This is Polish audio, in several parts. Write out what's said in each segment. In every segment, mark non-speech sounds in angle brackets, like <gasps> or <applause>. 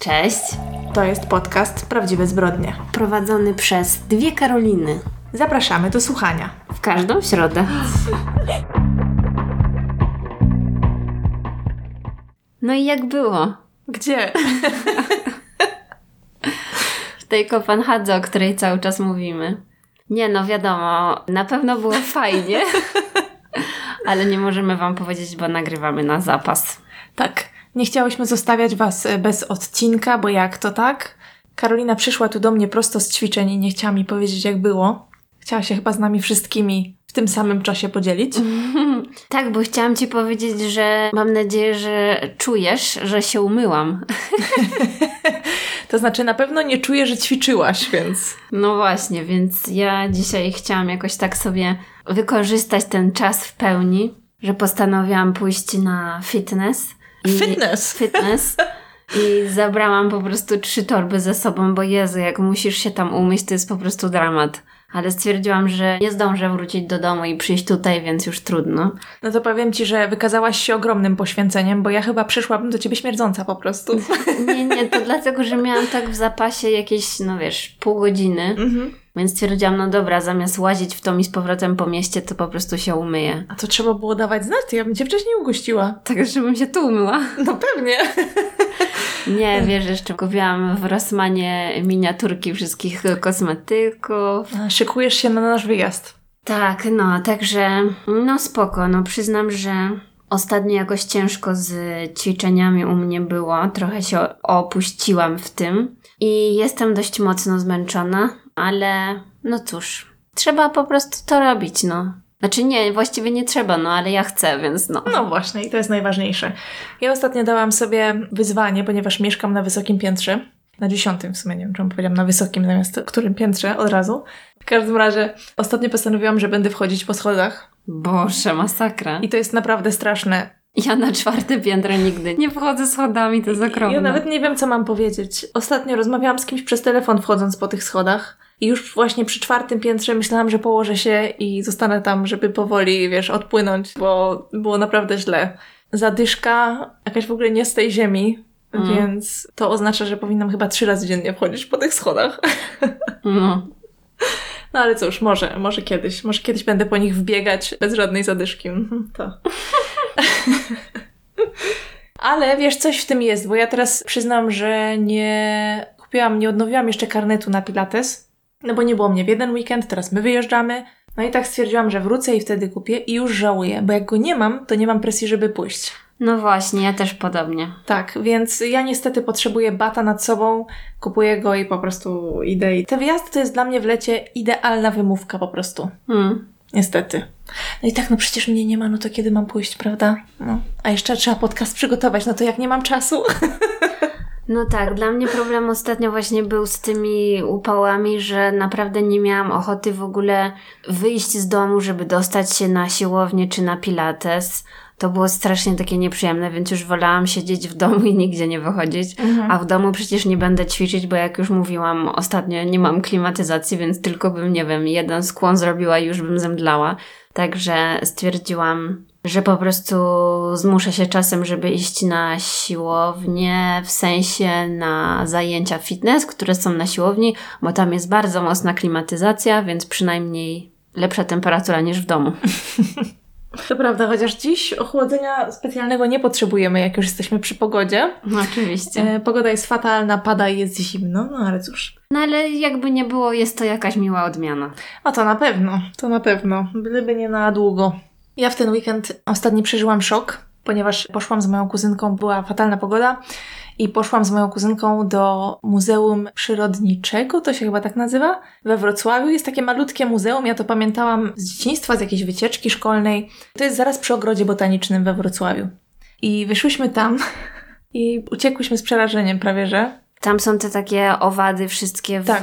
Cześć. To jest podcast Prawdziwe Zbrodnie. Prowadzony przez dwie Karoliny. Zapraszamy do słuchania. W każdą środę. No i jak było? Gdzie? W tej Kopenhadze, o której cały czas mówimy. Nie no, wiadomo, na pewno było fajnie. <laughs> Ale nie możemy Wam powiedzieć, bo nagrywamy na zapas. Tak. Nie chciałyśmy zostawiać Was e, bez odcinka, bo jak to tak? Karolina przyszła tu do mnie prosto z ćwiczeń i nie chciała mi powiedzieć, jak było. Chciała się chyba z nami wszystkimi w tym samym czasie podzielić. <laughs> Tak, bo chciałam Ci powiedzieć, że mam nadzieję, że czujesz, że się umyłam. <laughs> To znaczy, na pewno nie czuję, że ćwiczyłaś, więc. No właśnie, więc ja dzisiaj chciałam jakoś tak sobie wykorzystać ten czas w pełni, że postanowiłam pójść na fitness. I- Fitness! Fitness. I zabrałam po prostu trzy torby ze sobą, bo Jezu, jak musisz się tam umyć, to jest po prostu dramat. Ale stwierdziłam, że nie zdążę wrócić do domu i przyjść tutaj, więc już trudno. No to powiem ci, że wykazałaś się ogromnym poświęceniem, bo ja chyba przyszłabym do ciebie śmierdząca po prostu. Nie, nie, to dlatego, że miałam tak w zapasie jakieś, no wiesz, pół godziny. Mhm. Więc stwierdziłam, no dobra, zamiast łazić w tom i z powrotem po mieście, to po prostu się umyję. A to trzeba było dawać znać, to ja bym cię wcześniej ugościła. Tak, żebym się tu umyła. No pewnie. <laughs> Nie, wiesz, jeszcze kupiłam w Rossmanie miniaturki wszystkich kosmetyków. Szykujesz się na nasz wyjazd. Tak, no, także no spoko, no przyznam, że ostatnio jakoś ciężko z ćwiczeniami u mnie było, trochę się opuściłam w tym i jestem dość mocno zmęczona, ale no cóż, trzeba po prostu to robić, no. Znaczy nie, właściwie nie trzeba, no ale ja chcę, więc no. No właśnie, i to jest najważniejsze. Ja ostatnio dałam sobie wyzwanie, ponieważ mieszkam na wysokim piętrze. Na dziesiątym w sumie, nie wiem czemu powiedziałam na wysokim zamiast którym piętrze od razu. W każdym razie ostatnio postanowiłam, że będę wchodzić po schodach. Boże, masakra. I to jest naprawdę straszne. Ja na czwarte piętro nigdy nie wchodzę schodami, to jest okropne. Ja nawet nie wiem, co mam powiedzieć. Ostatnio rozmawiałam z kimś przez telefon wchodząc po tych schodach. I już właśnie przy czwartym piętrze myślałam, że położę się i zostanę tam, żeby powoli, wiesz, odpłynąć, bo było naprawdę źle. Zadyszka jakaś w ogóle nie z tej ziemi, Mm. więc to oznacza, że powinnam chyba trzy razy dziennie wchodzić po tych schodach. No. No ale cóż, może, może kiedyś, może kiedyś będę po nich wbiegać bez żadnej zadyszki. <laughs> To. <laughs> ale wiesz, coś w tym jest, bo ja teraz przyznam, że nie kupiłam, nie odnowiłam jeszcze karnetu na Pilates, no bo nie było mnie w jeden weekend, teraz my wyjeżdżamy. No i tak stwierdziłam, że wrócę i wtedy kupię i już żałuję, bo jak go nie mam, to nie mam presji, żeby pójść. no właśnie, ja też podobnie. Tak, więc ja niestety potrzebuję bata nad sobą, kupuję go i po prostu idę. I te wyjazdy to jest dla mnie w lecie idealna wymówka po prostu. Hmm. Niestety. No i tak, no przecież mnie nie ma, no to kiedy mam pójść, prawda? No. A jeszcze trzeba podcast przygotować, no to jak nie mam czasu. <laughs> No tak, dla mnie problem ostatnio właśnie był z tymi upałami, że naprawdę nie miałam ochoty w ogóle wyjść z domu, żeby dostać się na siłownię czy na pilates. To było strasznie takie nieprzyjemne, więc już wolałam siedzieć w domu i nigdzie nie wychodzić. A w domu przecież nie będę ćwiczyć, bo jak już mówiłam ostatnio, nie mam klimatyzacji, więc tylko bym, nie wiem, jeden skłon zrobiła i już bym zemdlała. Także stwierdziłam, że po prostu zmuszę się czasem, żeby iść na siłownię, w sensie na zajęcia fitness, które są na siłowni, bo tam jest bardzo mocna klimatyzacja, więc przynajmniej lepsza temperatura niż w domu. <laughs> To prawda, chociaż dziś ochłodzenia specjalnego nie potrzebujemy, jak już jesteśmy przy pogodzie. No oczywiście. E, pogoda jest fatalna, pada i jest zimno, no ale cóż. No ale jakby nie było, jest to jakaś miła odmiana. A to na pewno, to na pewno. Byleby nie na długo. Ja w ten weekend ostatni przeżyłam szok, ponieważ poszłam z moją kuzynką, była fatalna pogoda i poszłam z moją kuzynką do Muzeum Przyrodniczego, to się chyba tak nazywa, we Wrocławiu. Jest takie malutkie muzeum, ja to pamiętałam z dzieciństwa, z jakiejś wycieczki szkolnej. To jest zaraz przy ogrodzie botanicznym we Wrocławiu. I wyszłyśmy tam <laughs> i uciekłyśmy z przerażeniem prawie, że. Tam są te takie owady wszystkie w, Tak.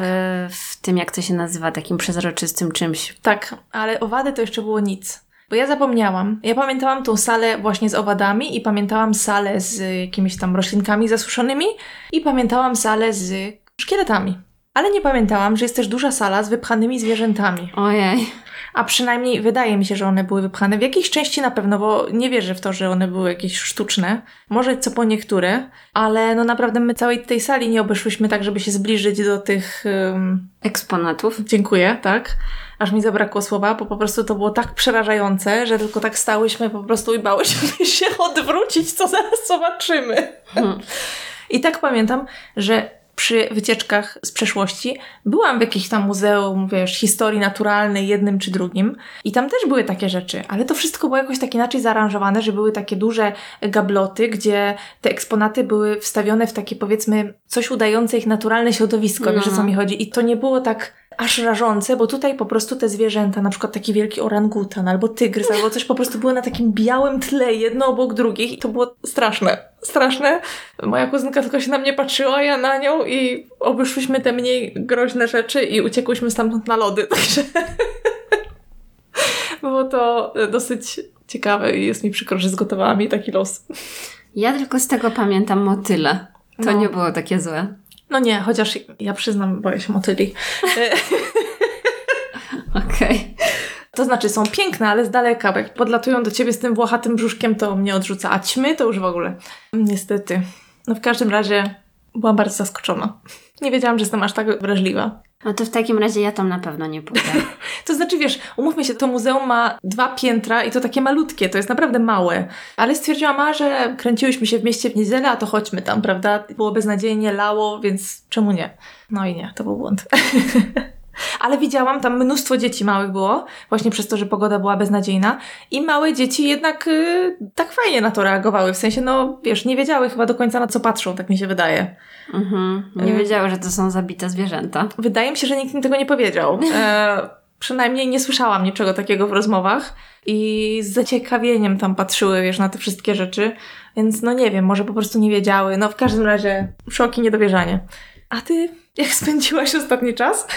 w tym, jak to się nazywa, takim przezroczystym czymś. Tak, ale owady to jeszcze było nic. Bo ja zapomniałam. Ja pamiętałam tą salę właśnie z owadami i pamiętałam salę z jakimiś tam roślinkami zasuszonymi i pamiętałam salę z szkieletami. Ale nie pamiętałam, że jest też duża sala z wypchanymi zwierzętami. Ojej. a przynajmniej wydaje mi się, że one były wypchane. W jakiejś części na pewno, bo nie wierzę w to, że one były jakieś sztuczne. Może co po niektóre, ale no naprawdę my całej tej sali nie obeszłyśmy tak, żeby się zbliżyć do tych... Um... Eksponatów. Dziękuję, tak. Aż mi zabrakło słowa, bo po prostu to było tak przerażające, że tylko tak stałyśmy po prostu i bałyśmy <laughs> się odwrócić, co zaraz zobaczymy. Hmm. <laughs> I tak pamiętam, że przy wycieczkach z przeszłości byłam w jakimś tam muzeum, wiesz, historii naturalnej, jednym czy drugim i tam też były takie rzeczy, ale to wszystko było jakoś tak inaczej zaaranżowane, że były takie duże gabloty, gdzie te eksponaty były wstawione w takie powiedzmy coś udające ich naturalne środowisko, wiesz o co no. mi chodzi i to nie było tak aż rażące, bo tutaj po prostu te zwierzęta, na przykład taki wielki orangutan albo tygrys, albo coś po prostu było na takim białym tle, jedno obok drugich i to było straszne. Straszne. Moja kuzynka tylko się na mnie patrzyła, ja na nią i obeszłyśmy te mniej groźne rzeczy i uciekłyśmy stamtąd na lody, <laughs> także było to dosyć ciekawe i jest mi przykro, że zgotowała mi taki los. Ja tylko z tego pamiętam motyle. To no. nie było takie złe. No nie, chociaż ja przyznam, boję się motyli. <laughs> Okej. Okay. To znaczy są piękne, ale z daleka, jak podlatują do ciebie z tym włochatym brzuszkiem, to mnie odrzuca. A ćmy to już w ogóle. Niestety. No w każdym razie byłam bardzo zaskoczona. Nie wiedziałam, że jestem aż tak wrażliwa. No to w takim razie ja tam na pewno nie pójdę. <laughs> to znaczy, wiesz, umówmy się, to muzeum ma dwa piętra i to takie malutkie, to jest naprawdę małe. Ale stwierdziłam, a, że kręciłyśmy się w mieście w niedzielę, a to chodźmy tam, prawda? Było beznadziejnie, lało, więc czemu nie? No i nie, to był błąd. <laughs> Ale widziałam, tam mnóstwo dzieci małych było, właśnie przez to, że pogoda była beznadziejna. I małe dzieci jednak y, tak fajnie na to reagowały. W sensie, no wiesz, nie wiedziały chyba do końca na co patrzą, tak mi się wydaje. Mhm. Nie y wiedziały, że to są zabite zwierzęta. Wydaje mi się, że nikt mi tego nie powiedział. <laughs> E, przynajmniej nie słyszałam niczego takiego w rozmowach i z zaciekawieniem tam patrzyły, wiesz, na te wszystkie rzeczy. Więc no nie wiem, może po prostu nie wiedziały. No w każdym razie szok i niedowierzanie. A ty jak spędziłaś ostatni czas?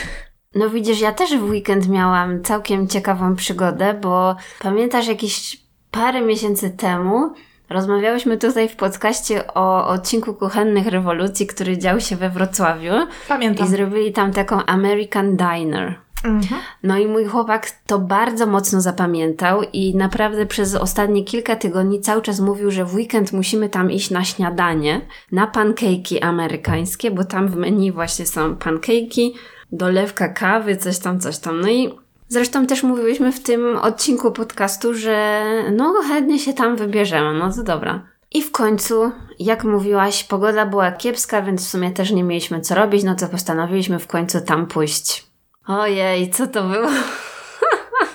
No widzisz, ja też w weekend miałam całkiem ciekawą przygodę, bo pamiętasz jakieś parę miesięcy temu rozmawiałyśmy tutaj w podcaście o odcinku Kuchennych Rewolucji, który dział się we Wrocławiu. Pamiętam. I zrobili tam taką American Diner. Mhm. No i mój chłopak to bardzo mocno zapamiętał i naprawdę przez ostatnie kilka tygodni cały czas mówił, że w weekend musimy tam iść na śniadanie, na pancake'i amerykańskie, bo tam w menu właśnie są pancake'i, dolewka kawy, coś tam, coś tam. No i zresztą też mówiłyśmy w tym odcinku podcastu, że no chętnie się tam wybierzemy, no to dobra. I w końcu, jak mówiłaś, pogoda była kiepska, więc w sumie też nie mieliśmy co robić, no to postanowiliśmy w końcu tam pójść. Ojej, co to było?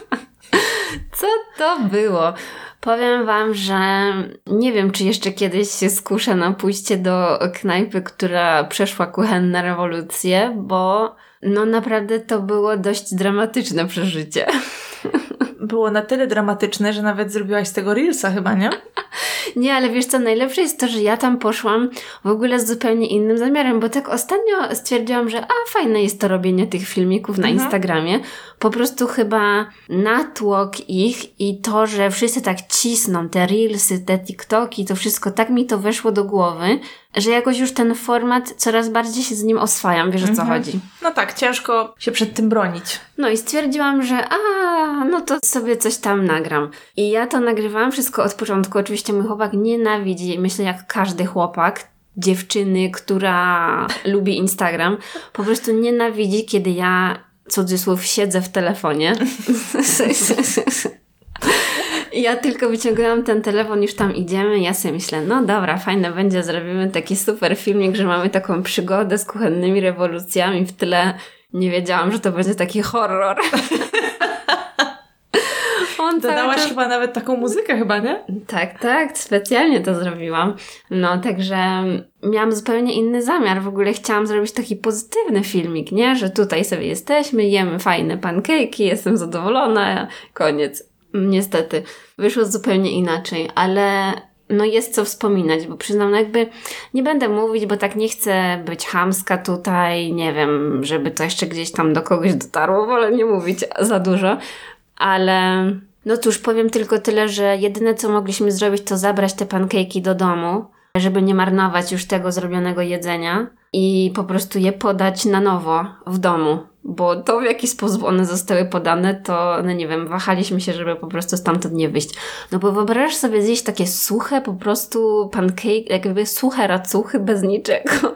<laughs> co to było? Powiem Wam, że nie wiem, czy jeszcze kiedyś się skuszę na pójście do knajpy, która przeszła kuchenne rewolucje, bo no naprawdę to było dość dramatyczne przeżycie. <laughs> Było na tyle dramatyczne, że nawet zrobiłaś z tego Reelsa chyba, nie? <laughs> Nie, ale wiesz co, najlepsze jest to, że ja tam poszłam w ogóle z zupełnie innym zamiarem, bo tak ostatnio stwierdziłam, że a, fajne jest to robienie tych filmików na mhm. Instagramie. Po prostu chyba natłok ich i to, że wszyscy tak cisną, te Reelsy, te TikToki, to wszystko, tak mi to weszło do głowy, że jakoś już ten format coraz bardziej się z nim oswajam, wiesz o co mhm. chodzi. No tak, ciężko się przed tym bronić. No i stwierdziłam, że a, no to sobie coś tam nagram. I ja to nagrywałam wszystko od początku. Oczywiście mój chłopak nienawidzi, myślę jak każdy chłopak, dziewczyny, która <laughs> lubi Instagram, po prostu nienawidzi, kiedy ja cudzysłów siedzę w telefonie. <laughs> <laughs> ja tylko wyciągałam ten telefon, już tam idziemy. Ja sobie myślę, no dobra, fajne będzie, zrobimy taki super filmik, że mamy taką przygodę z kuchennymi rewolucjami w tle. Nie wiedziałam, że to będzie taki horror. <laughs> On Dodałaś czas... chyba nawet taką muzykę chyba, nie? Tak, tak, specjalnie to zrobiłam. No, także miałam zupełnie inny zamiar. W ogóle chciałam zrobić taki pozytywny filmik, nie? Że tutaj sobie jesteśmy, jemy fajne pankejki, jestem zadowolona, koniec. Niestety, wyszło zupełnie inaczej, ale no jest co wspominać, bo przyznam, no jakby nie będę mówić, bo tak nie chcę być hamska tutaj, nie wiem, żeby to jeszcze gdzieś tam do kogoś dotarło, wolę nie mówić za dużo, ale no cóż, powiem tylko tyle, że jedyne co mogliśmy zrobić to zabrać te pankejki do domu, żeby nie marnować już tego zrobionego jedzenia i po prostu je podać na nowo w domu. Bo to, w jaki sposób one zostały podane, to, no nie wiem, wahaliśmy się, żeby po prostu stamtąd nie wyjść. No bo wyobrażasz sobie zjeść takie suche, po prostu pancake, jakby suche racuchy bez niczego. <laughs>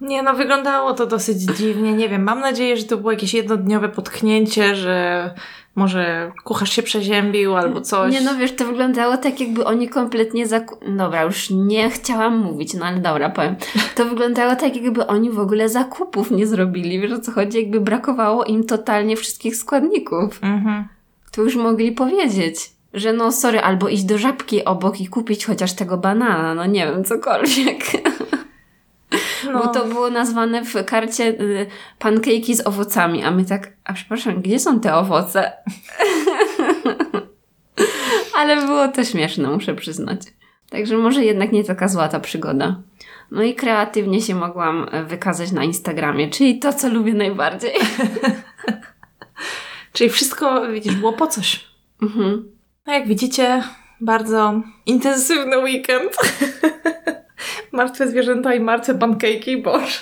Nie, no wyglądało to dosyć dziwnie. Nie wiem, mam nadzieję, że to było jakieś jednodniowe potknięcie, że może kucharz się przeziębił albo coś. Nie no, wiesz, to wyglądało tak, jakby oni kompletnie zaku... Dobra, już nie chciałam mówić, no ale dobra, powiem. To wyglądało tak, jakby oni w ogóle zakupów nie zrobili. Wiesz o co chodzi? Jakby brakowało im totalnie wszystkich składników. Mhm. To już mogli powiedzieć, że no sorry, albo iść do żabki obok i kupić chociaż tego banana, no nie wiem, cokolwiek. <laughs> No. Bo to było nazwane w karcie y, pankejki z owocami, a my tak, a przepraszam, gdzie są te owoce? <laughs> Ale było to śmieszne, muszę przyznać. Także może jednak nie taka zła ta przygoda. No i kreatywnie się mogłam e, wykazać na Instagramie, czyli to, co lubię najbardziej. <laughs> Czyli wszystko, widzisz, było po coś. Mhm. No jak widzicie, bardzo intensywny weekend. <laughs> martwe zwierzęta i martwe pankejki, Boże.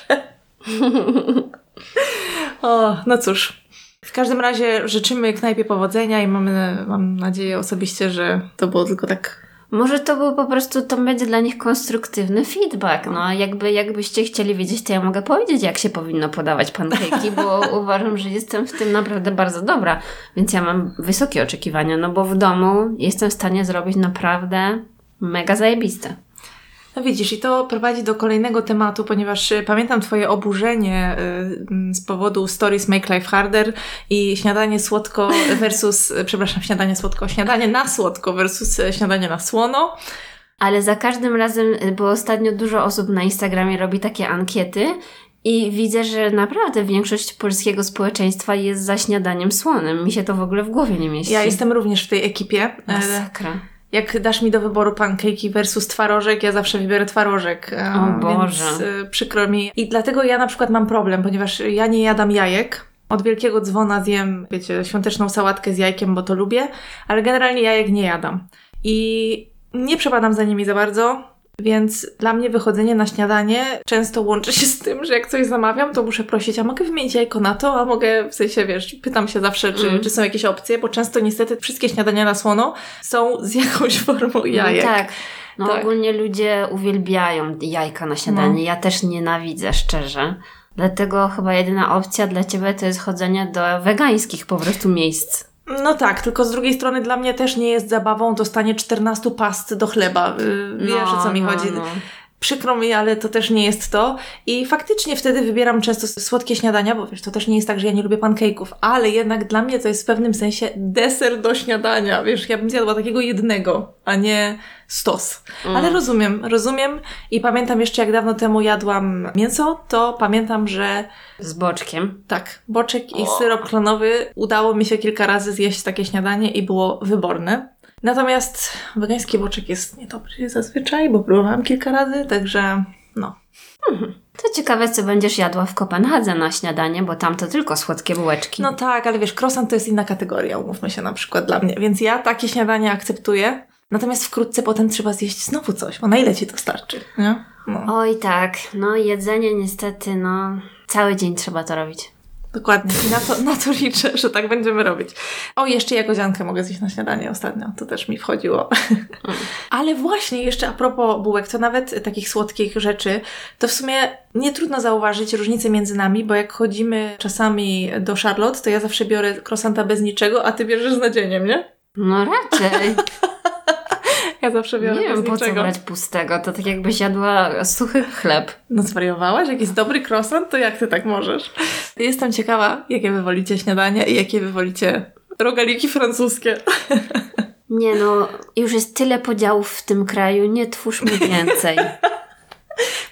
o, no cóż. W każdym razie życzymy knajpie powodzenia i mamy, mam nadzieję osobiście, że to było tylko tak Może to był po prostu, to będzie dla nich konstruktywny feedback. No, jakby, jakbyście chcieli wiedzieć, to ja mogę powiedzieć, jak się powinno podawać pankejki, bo <laughs> uważam, że jestem w tym naprawdę bardzo dobra. Więc ja mam wysokie oczekiwania, no bo w domu jestem w stanie zrobić naprawdę mega zajebiste. No widzisz, i to prowadzi do kolejnego tematu, ponieważ y, pamiętam Twoje oburzenie y, z powodu Stories Make Life Harder i śniadanie słodko <laughs> versus, przepraszam, śniadanie słodko, śniadanie na słodko versus y, śniadanie na słono. Ale za każdym razem, bo ostatnio dużo osób na Instagramie robi takie ankiety i widzę, że naprawdę większość polskiego społeczeństwa jest za śniadaniem słonym. Mi się to w ogóle w głowie nie mieści. Ja jestem również w tej ekipie. Masakra. Jak dasz mi do wyboru pankejki versus twarożek, ja zawsze wybiorę twarożek. O Boże. Więc e, przykro mi. I dlatego ja na przykład mam problem, ponieważ ja nie jadam jajek. Od wielkiego dzwona zjem, wiecie, świąteczną sałatkę z jajkiem, bo to lubię, ale generalnie jajek nie jadam. I nie przepadam za nimi za bardzo, więc dla mnie wychodzenie na śniadanie często łączy się z tym, że jak coś zamawiam, to muszę prosić, a mogę wymienić jajko na to, a mogę, w sensie, wiesz, pytam się zawsze, czy, Mm. czy są jakieś opcje, bo często niestety wszystkie śniadania na słono są z jakąś formą jajek. No tak. No Tak. ogólnie ludzie uwielbiają jajka na śniadanie. No. Ja też nienawidzę, szczerze. Dlatego chyba jedyna opcja dla Ciebie to jest chodzenie do wegańskich po prostu miejsc. No tak, tylko z drugiej strony dla mnie też nie jest zabawą dostanie 14 past do chleba. Yy, wiesz o co mi no, chodzi. no. Przykro mi, ale to też nie jest to. I faktycznie wtedy wybieram często słodkie śniadania, bo wiesz, to też nie jest tak, że ja nie lubię pancake'ów, ale jednak dla mnie to jest w pewnym sensie deser do śniadania. Wiesz, ja bym zjadła takiego jednego, a nie stos. Mm. Ale rozumiem, rozumiem. I pamiętam jeszcze, jak dawno temu jadłam mięso, to pamiętam, że Z boczkiem. tak, boczek i syrop klonowy udało mi się kilka razy zjeść takie śniadanie i było wyborne. Natomiast wegański boczek jest niedobry zazwyczaj, bo próbowałam kilka razy, także no. To ciekawe, co będziesz jadła w Kopenhadze na śniadanie, bo tam to tylko słodkie bułeczki. No tak, ale wiesz, croissant to jest inna kategoria, umówmy się na przykład dla mnie, więc ja takie śniadanie akceptuję. Natomiast wkrótce potem trzeba zjeść znowu coś, bo na ile ci to starczy, nie? No, Oj tak, no jedzenie niestety, no cały dzień trzeba to robić. Dokładnie. I na to, na to liczę, że tak będziemy robić. O, jeszcze jagodziankę mogę zjeść na śniadanie ostatnio, to też mi wchodziło. <laughs> Ale właśnie jeszcze a propos bułek, to nawet takich słodkich rzeczy, to w sumie nie trudno zauważyć różnicę między nami, bo jak chodzimy czasami do Charlotte, to ja zawsze biorę croissanta bez niczego, a ty bierzesz z nadzieniem, nie? No raczej. <laughs> Ja zawsze biorę Nie wiem po co brać pustego, to tak jakbyś jadła suchy chleb. No zwariowałaś? Jakiś dobry croissant? To jak ty tak możesz? Jestem ciekawa, jakie wy wolicie śniadanie i jakie wy wolicie rogaliki francuskie. Nie no, już jest tyle podziałów w tym kraju, nie twórzmy więcej. <laughs>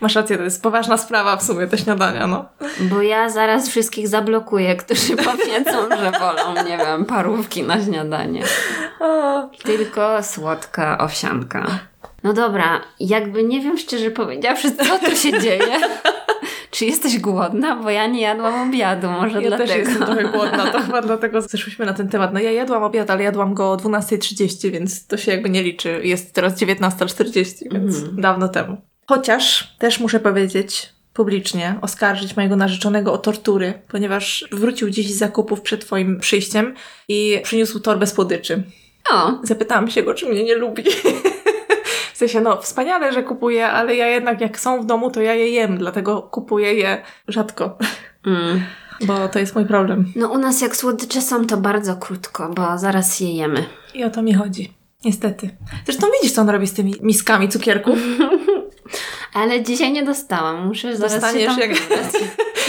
Masz rację, to jest poważna sprawa w sumie, te śniadania, no. Bo ja zaraz wszystkich zablokuję, którzy <laughs> powiedzą, że wolą, nie wiem, parówki na śniadanie. Tylko słodka owsianka. No dobra, jakby nie wiem szczerze powiedziawszy, co tu się dzieje. <laughs> Czy jesteś głodna? Bo ja nie jadłam obiadu, może Ja dlatego. też jestem trochę głodna, to chyba <laughs> dlatego zeszłyśmy na ten temat. No ja jadłam obiad, ale jadłam go o 12.30, więc to się jakby nie liczy. Jest teraz 19.40, więc Mhm. dawno temu. Chociaż też muszę powiedzieć, publicznie oskarżyć mojego narzeczonego o tortury, ponieważ wrócił dziś z zakupów przed twoim przyjściem i przyniósł torbę słodyczy. O, Zapytałam się go, czy mnie nie lubi. <laughs> W sensie, no, wspaniale, że kupuje, ale ja jednak jak są w domu, to ja je jem, dlatego kupuję je rzadko, mm. <laughs> bo to jest mój problem. no u nas jak słodycze są, to bardzo krótko, bo zaraz je jemy. I o to mi chodzi. Niestety. Zresztą widzisz, co on robi z tymi miskami cukierków. <laughs> Ale dzisiaj nie dostałam, muszę zaraz Dostaniesz się tam jak-.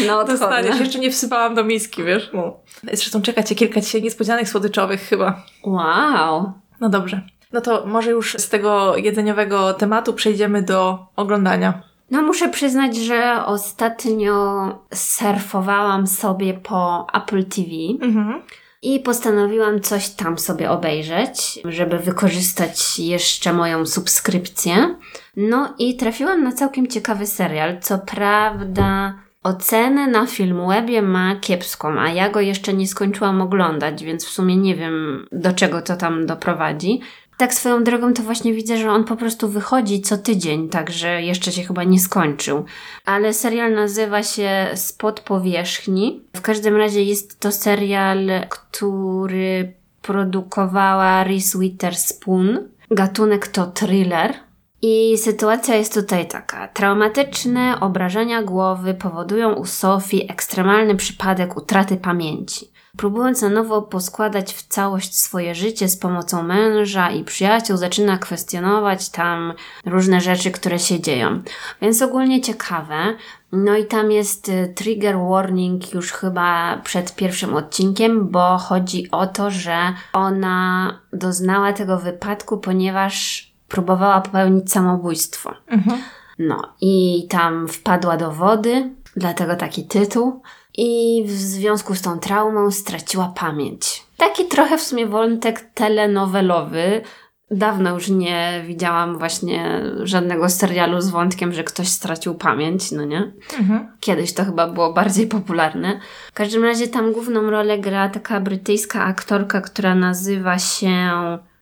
No. Dostaniesz, jeszcze nie wsypałam do miski, wiesz? No. Zresztą czeka cię kilka dzisiaj niespodzianek słodyczowych chyba. Wow. No dobrze. No to może już z tego jedzeniowego tematu przejdziemy do oglądania. No muszę przyznać, że ostatnio surfowałam sobie po Apple TV Mhm. I postanowiłam coś tam sobie obejrzeć, żeby wykorzystać jeszcze moją subskrypcję. No i trafiłam na całkiem ciekawy serial. Co prawda ocenę na Filmwebie ma kiepską, a ja go jeszcze nie skończyłam oglądać, więc w sumie nie wiem do czego to tam doprowadzi. Tak swoją drogą to właśnie widzę, że on po prostu wychodzi co tydzień, także jeszcze się chyba nie skończył. Ale serial nazywa się Spod powierzchni. W każdym razie jest to serial, który produkowała Reese Witherspoon. Gatunek to thriller. I sytuacja jest tutaj taka. Traumatyczne obrażenia głowy powodują u Sofii ekstremalny przypadek utraty pamięci. Próbując na nowo poskładać w całość swoje życie z pomocą męża i przyjaciół, zaczyna kwestionować tam różne rzeczy, które się dzieją. Więc ogólnie ciekawe. No i tam jest y, trigger warning już chyba przed pierwszym odcinkiem, bo chodzi o to, że ona doznała tego wypadku, ponieważ próbowała popełnić samobójstwo. Mhm. No i tam wpadła do wody, dlatego taki tytuł. I w związku z tą traumą straciła pamięć. Taki trochę w sumie wątek telenowelowy. Dawno już nie widziałam właśnie żadnego serialu z wątkiem, że ktoś stracił pamięć, no nie? Mhm. Kiedyś to chyba było bardziej popularne. W każdym razie tam główną rolę gra taka brytyjska aktorka, która nazywa się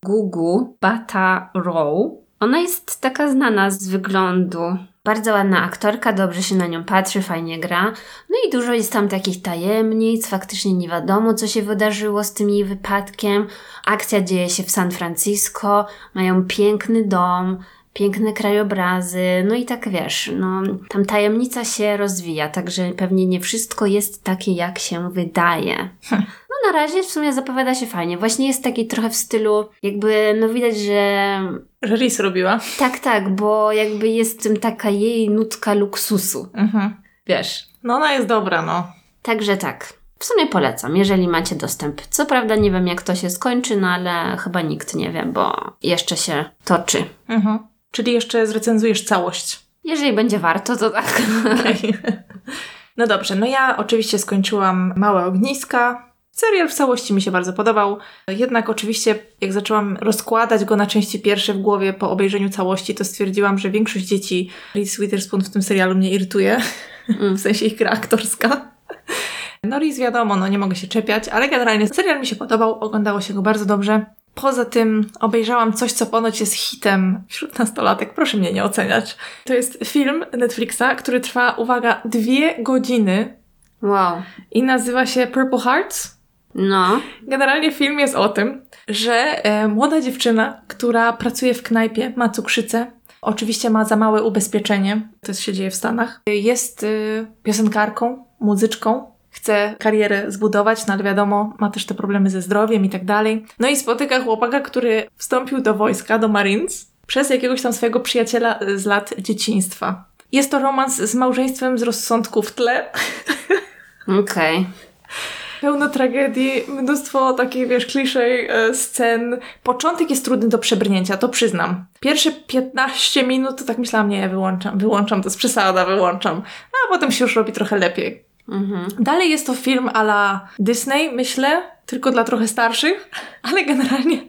Gugu Bata Rowe. Ona jest taka znana z wyglądu. Bardzo ładna aktorka, dobrze się na nią patrzy, fajnie gra. No i dużo jest tam takich tajemnic, faktycznie nie wiadomo, co się wydarzyło z tym jej wypadkiem. Akcja dzieje się w San Francisco, mają piękny dom, piękne krajobrazy, no i tak wiesz, no tam tajemnica się rozwija, także pewnie nie wszystko jest takie, jak się wydaje. Na razie w sumie zapowiada się fajnie. Właśnie jest taki trochę w stylu, jakby, no widać, że Że Riz robiła. tak, tak, bo jakby jest w tym taka jej nutka luksusu. Mhm. Wiesz. No ona jest dobra, no. Także tak. W sumie polecam, jeżeli macie dostęp. Co prawda nie wiem, jak to się skończy, no ale chyba nikt nie wie, bo jeszcze się toczy. Mhm. Czyli jeszcze zrecenzujesz całość. Jeżeli będzie warto, to tak. Okej. <laughs> No dobrze, no ja oczywiście skończyłam Małe Ogniska. Serial w całości mi się bardzo podobał. Jednak oczywiście, jak zaczęłam rozkładać go na części pierwsze w głowie po obejrzeniu całości, to stwierdziłam, że większość dzieci Reese Witherspoon w tym serialu mnie irytuje. Mm. <laughs> W sensie ich gra aktorska. No Reese wiadomo, no nie mogę się czepiać, ale generalnie serial mi się podobał, oglądało się go bardzo dobrze. Poza tym obejrzałam coś, co ponoć jest hitem wśród nastolatek. Proszę mnie nie oceniać. To jest film Netflixa, który trwa, uwaga, dwie godziny Wow. i nazywa się Purple Hearts. No. Generalnie film jest o tym, że e, młoda dziewczyna, która pracuje w knajpie, ma cukrzycę, oczywiście ma za małe ubezpieczenie, to się dzieje w Stanach, jest y, piosenkarką, muzyczką, chce karierę zbudować, no ale wiadomo, ma też te problemy ze zdrowiem i tak dalej. No i spotyka chłopaka, który wstąpił do wojska, do Marines, przez jakiegoś tam swojego przyjaciela y, z lat dzieciństwa. Jest to romans z małżeństwem z rozsądku w tle, <laughs> Okej. Pełno tragedii, mnóstwo takich, wiesz, kliszej e, scen. Początek jest trudny do przebrnięcia, to przyznam. Pierwsze 15 minut to tak myślałam, nie, wyłączam, wyłączam, to jest przesada, wyłączam. A potem się już robi trochę lepiej. Mhm. Dalej jest to film a la Disney, myślę, tylko dla trochę starszych, <laughs> ale generalnie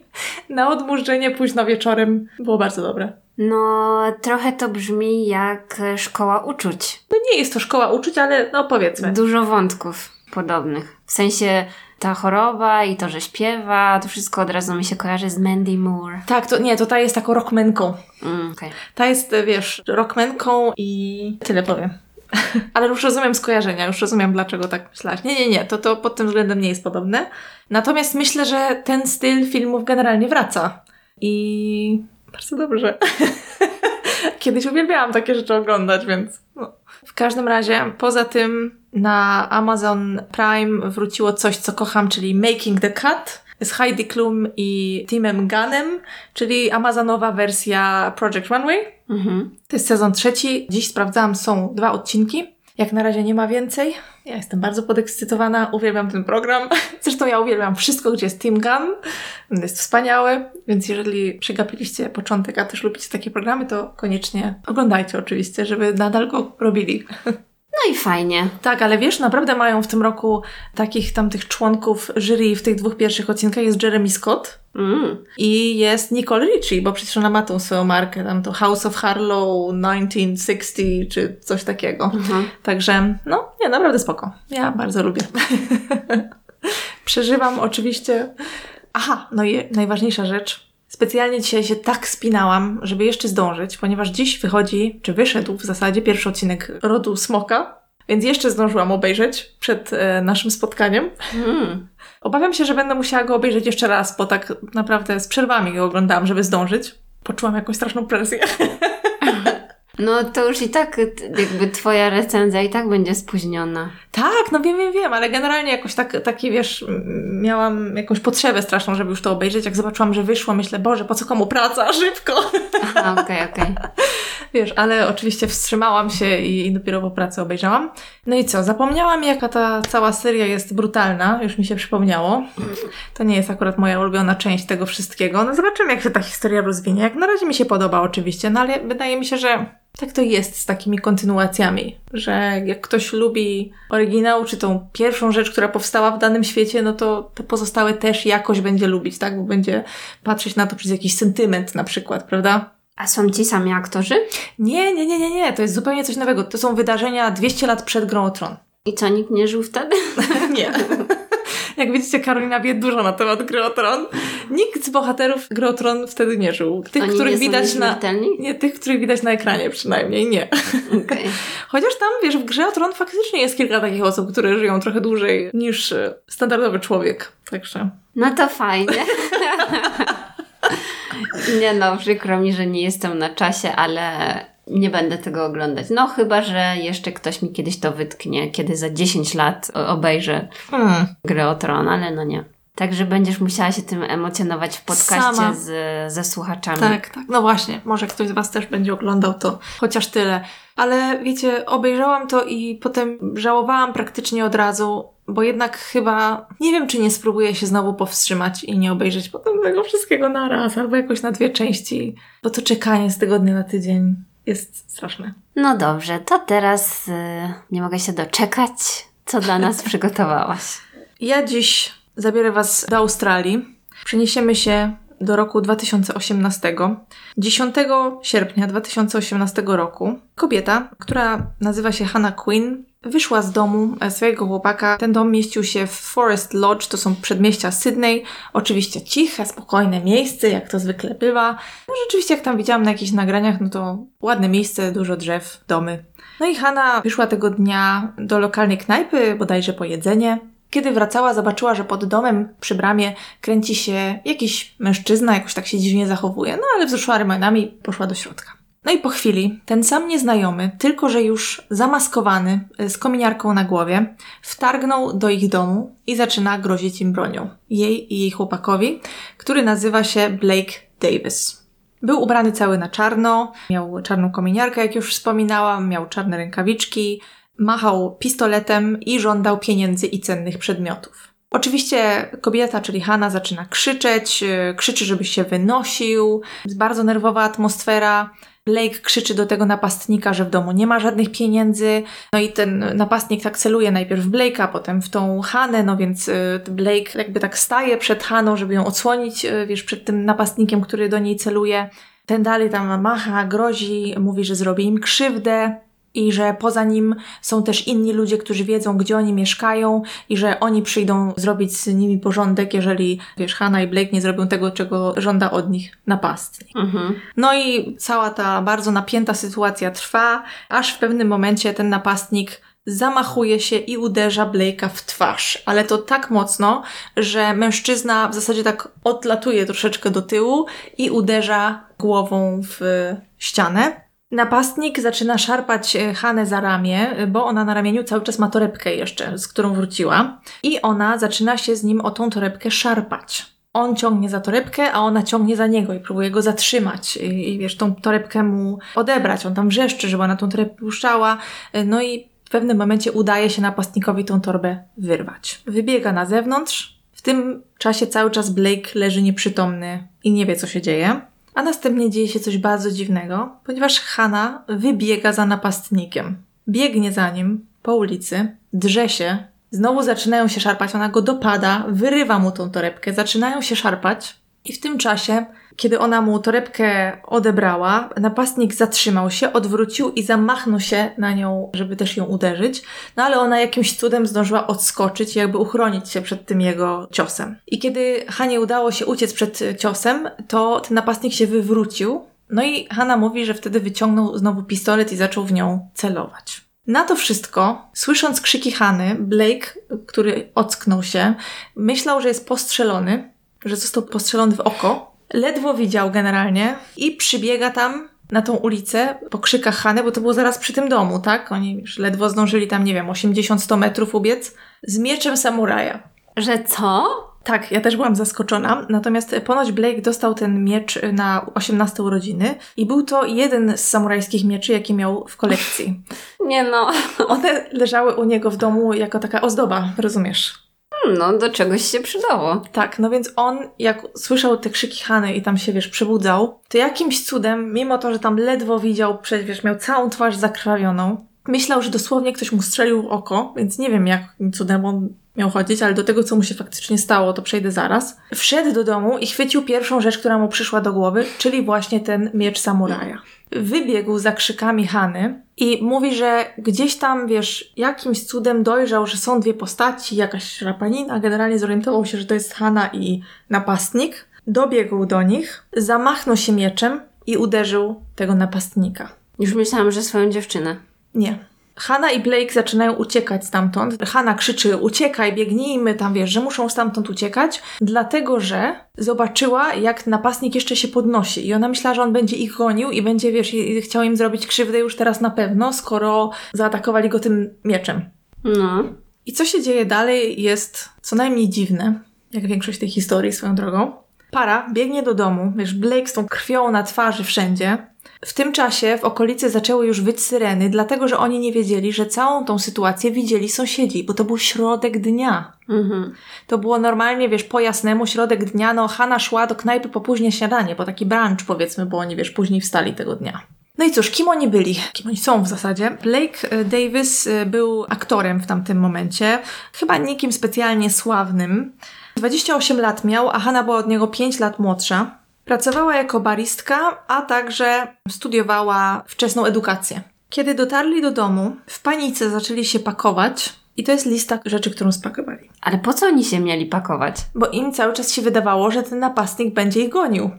na odmurzenie późno wieczorem było bardzo dobre. No, trochę to brzmi jak szkoła uczuć. No nie jest to szkoła uczuć, ale no powiedzmy. Dużo wątków podobnych. W sensie ta choroba i to, że śpiewa, to wszystko od razu mi się kojarzy z Mandy Moore. Tak, to nie, to ta jest taką rockmenką. Mm, okej. Ta jest, e, wiesz, rockmenką i tyle powiem. <laughs> Ale już rozumiem skojarzenia, już rozumiem dlaczego tak myślałaś. Nie, nie, nie, to, to pod tym względem nie jest podobne. Natomiast myślę, że ten styl filmów generalnie wraca. I bardzo dobrze. <laughs> Kiedyś uwielbiałam takie rzeczy oglądać, więc no. W każdym razie, poza tym na Amazon Prime wróciło coś, co kocham, czyli Making the Cut z Heidi Klum i Timem Gunnem, czyli amazonowa wersja Project Runway. Mhm. To jest sezon trzeci. Dziś sprawdzałam, są dwa odcinki. Jak na razie nie ma więcej. Ja jestem bardzo podekscytowana, uwielbiam ten program. <laughs> Zresztą ja uwielbiam wszystko, gdzie jest Team Gun. Jest wspaniały, więc jeżeli przegapiliście początek, a też lubicie takie programy, to koniecznie oglądajcie oczywiście, żeby nadal go robili. <laughs> No i fajnie. Tak, ale wiesz, naprawdę mają w tym roku takich tam tych członków jury w tych dwóch pierwszych odcinkach jest Jeremy Scott mm. i jest Nicole Richie, bo przecież ona ma tą swoją markę, tam to House of Harlow 1960 czy coś takiego. Mhm. Także, no, nie, naprawdę spoko. Ja bardzo lubię. <laughs> Przeżywam oczywiście... Aha, no i najważniejsza rzecz, Specjalnie dzisiaj się tak spinałam, żeby jeszcze zdążyć, ponieważ dziś wychodzi, czy wyszedł w zasadzie pierwszy odcinek Rodu Smoka, więc jeszcze zdążyłam obejrzeć przed e, naszym spotkaniem. Mm. Obawiam się, że będę musiała go obejrzeć jeszcze raz, bo tak naprawdę z przerwami go oglądałam, żeby zdążyć. Poczułam jakąś straszną presję. <laughs> No to już i tak jakby twoja recenzja i tak będzie spóźniona. Tak, no wiem, wiem, wiem, ale generalnie jakoś tak, takie wiesz, miałam jakąś potrzebę straszną, żeby już to obejrzeć. Jak zobaczyłam, że wyszło, myślę, Boże, po co komu praca? <laughs> Szybko! Aha, okej, okay, okej. Okay. <laughs> Wiesz, ale oczywiście wstrzymałam się i, i dopiero po pracy obejrzałam. No i co, zapomniałam jaka ta cała seria jest brutalna, już mi się przypomniało. To nie jest akurat moja ulubiona część tego wszystkiego. No zobaczymy, jak się ta historia rozwinie. Jak na razie mi się podoba oczywiście, no ale wydaje mi się, że tak to jest z takimi kontynuacjami, że jak ktoś lubi oryginał, czy tą pierwszą rzecz, która powstała w danym świecie, no to te pozostałe też jakoś będzie lubić, tak? Bo będzie patrzeć na to przez jakiś sentyment na przykład, prawda? A są ci sami aktorzy? Nie, nie, nie, nie, nie. To jest zupełnie coś nowego. To są wydarzenia 200 lat przed Grą o Tron. I co, nikt nie żył wtedy? <laughs> nie. <laughs> Jak widzicie, Karolina wie dużo na temat Gry. Nikt z bohaterów Gry wtedy nie żył. Tych, Oni których nie widać na. Nie, tych, których widać na ekranie przynajmniej, nie. Okay. <laughs> Chociaż tam, wiesz, w Grze faktycznie jest kilka takich osób, które żyją trochę dłużej niż e, standardowy człowiek. Także. No to fajnie. <laughs> nie no, przykro mi, że nie jestem na czasie, ale nie będę tego oglądać. No chyba, że jeszcze ktoś mi kiedyś to wytknie, kiedy za 10 lat obejrzę hmm. grę o Tron, ale no nie. Także będziesz musiała się tym emocjonować w podcaście z, ze słuchaczami. Tak, tak. No właśnie, może ktoś z Was też będzie oglądał to, chociaż tyle. Ale wiecie, obejrzałam to i potem żałowałam praktycznie od razu, bo jednak chyba nie wiem, czy nie spróbuję się znowu powstrzymać i nie obejrzeć potem tego wszystkiego na raz, albo jakoś na dwie części, bo to czekanie z tygodnia na tydzień jest straszne. No dobrze, to teraz y, nie mogę się doczekać, co dla nas <laughs> przygotowałaś. Ja dziś zabiorę Was do Australii. Przeniesiemy się do roku 2018. 10 sierpnia 2018 roku kobieta, która nazywa się Hannah Quinn, wyszła z domu e, swojego chłopaka. Ten dom mieścił się w Forest Lodge, to są przedmieścia Sydney. Oczywiście ciche, spokojne miejsce, jak to zwykle bywa. No rzeczywiście, jak tam widziałam na jakichś nagraniach, no to ładne miejsce, dużo drzew, domy. No i Hanna wyszła tego dnia do lokalnej knajpy, bodajże po jedzenie. Kiedy wracała, zobaczyła, że pod domem przy bramie kręci się jakiś mężczyzna, jakoś tak się dziwnie zachowuje, no ale wzruszyła ramionami i poszła do środka. No i po chwili ten sam nieznajomy, tylko że już zamaskowany, y, z kominiarką na głowie, wtargnął do ich domu i zaczyna grozić im bronią. Jej i jej chłopakowi, który nazywa się Blake Davis. Był ubrany cały na czarno, miał czarną kominiarkę, jak już wspominałam, miał czarne rękawiczki, machał pistoletem i żądał pieniędzy i cennych przedmiotów. Oczywiście kobieta, czyli Hanna, zaczyna krzyczeć, y, krzyczy, żeby się wynosił. Jest bardzo nerwowa atmosfera. Blake krzyczy do tego napastnika, że w domu nie ma żadnych pieniędzy. No i ten napastnik tak celuje najpierw w Blake'a, potem w tą Hanę, no więc y, Blake jakby tak staje przed Haną, żeby ją odsłonić, y, wiesz, przed tym napastnikiem, który do niej celuje. Ten dalej tam macha, grozi, mówi, że zrobi im krzywdę. I że poza nim są też inni ludzie, którzy wiedzą, gdzie oni mieszkają i że oni przyjdą zrobić z nimi porządek, jeżeli, wiesz, Hannah i Blake nie zrobią tego, czego żąda od nich napastnik. Mhm. No i cała ta bardzo napięta sytuacja trwa, aż w pewnym momencie ten napastnik zamachuje się i uderza Blake'a w twarz, ale to tak mocno, że mężczyzna w zasadzie tak odlatuje troszeczkę do tyłu i uderza głową w ścianę. Napastnik zaczyna szarpać e, Hanę za ramię, bo ona na ramieniu cały czas ma torebkę jeszcze, z którą wróciła. I ona zaczyna się z nim o tą torebkę szarpać. On ciągnie za torebkę, a ona ciągnie za niego i próbuje go zatrzymać i, i wiesz, tą torebkę mu odebrać. On tam wrzeszczy, żeby ona tą torebkę puszczała. E, No i w pewnym momencie udaje się napastnikowi tą torbę wyrwać. Wybiega na zewnątrz. W tym czasie cały czas Blake leży nieprzytomny i nie wie, co się dzieje. A następnie dzieje się coś bardzo dziwnego, ponieważ Hanna wybiega za napastnikiem. Biegnie za nim po ulicy, drze się, znowu zaczynają się szarpać, ona go dopada, wyrywa mu tą torebkę, zaczynają się szarpać. I w tym czasie, kiedy ona mu torebkę odebrała, napastnik zatrzymał się, odwrócił i zamachnął się na nią, żeby też ją uderzyć. No ale ona jakimś cudem zdążyła odskoczyć jakby uchronić się przed tym jego ciosem. I kiedy Hanie udało się uciec przed ciosem, to ten napastnik się wywrócił. No i Hanna mówi, że wtedy wyciągnął znowu pistolet i zaczął w nią celować. Na to wszystko, słysząc krzyki Hany, Blake, który ocknął się, myślał, że jest postrzelony, że został postrzelony w oko. Ledwo widział generalnie i przybiega tam na tą ulicę po krzykach Hany, bo to było zaraz przy tym domu, tak? Oni już ledwo zdążyli tam, nie wiem, 80-100 metrów ubiec z mieczem samuraja. Że co? Tak, ja też byłam zaskoczona. Natomiast ponoć Blake dostał ten miecz na 18 urodziny i był to jeden z samurajskich mieczy, jaki miał w kolekcji. <laughs> Nie no. One leżały u niego w domu jako taka ozdoba, rozumiesz? No, do czegoś się przydało. Tak, no więc on, jak słyszał te krzyki Hany i tam się, wiesz, przebudzał, to jakimś cudem, mimo to, że tam ledwo widział, przecież wiesz, miał całą twarz zakrwawioną, myślał, że dosłownie ktoś mu strzelił w oko, więc nie wiem, jakim cudem on miał chodzić, ale do tego, co mu się faktycznie stało, to przejdę zaraz. Wszedł do domu i chwycił pierwszą rzecz, która mu przyszła do głowy, czyli właśnie ten miecz samuraja. Wybiegł za krzykami Hany i mówi, że gdzieś tam, wiesz, jakimś cudem dojrzał, że są dwie postaci, jakaś szrapanina, generalnie zorientował się, że to jest Hana i napastnik. Dobiegł do nich, zamachnął się mieczem i uderzył tego napastnika. Już myślałam, że swoją dziewczynę. Nie. Hanna i Blake zaczynają uciekać stamtąd. Hanna krzyczy: Uciekaj, biegnijmy tam, wiesz, że muszą stamtąd uciekać, dlatego że zobaczyła, jak napastnik jeszcze się podnosi. I ona myślała, że on będzie ich gonił i będzie, wiesz, chciał im zrobić krzywdę już teraz na pewno, skoro zaatakowali go tym mieczem. No. I co się dzieje dalej jest co najmniej dziwne, jak większość tej historii swoją drogą. Para biegnie do domu, wiesz, Blake z tą krwią na twarzy wszędzie. W tym czasie w okolicy zaczęły już wyć syreny, dlatego że oni nie wiedzieli, że całą tą sytuację widzieli sąsiedzi, bo to był środek dnia. Mhm. To było normalnie, wiesz, po jasnemu, środek dnia, no Hanna szła do knajpy po późne śniadanie, po taki brunch powiedzmy, bo oni, wiesz, później wstali tego dnia. No i cóż, kim oni byli? Kim oni są w zasadzie? Blake e, Davis e, był aktorem w tamtym momencie, chyba nikim specjalnie sławnym. 28 lat miał, a Hanna była od niego 5 lat młodsza. Pracowała jako baristka, a także studiowała wczesną edukację. Kiedy dotarli do domu, w panice zaczęli się pakować i to jest lista rzeczy, którą spakowali. Ale po co oni się mieli pakować? Bo im cały czas się wydawało, że ten napastnik będzie ich gonił.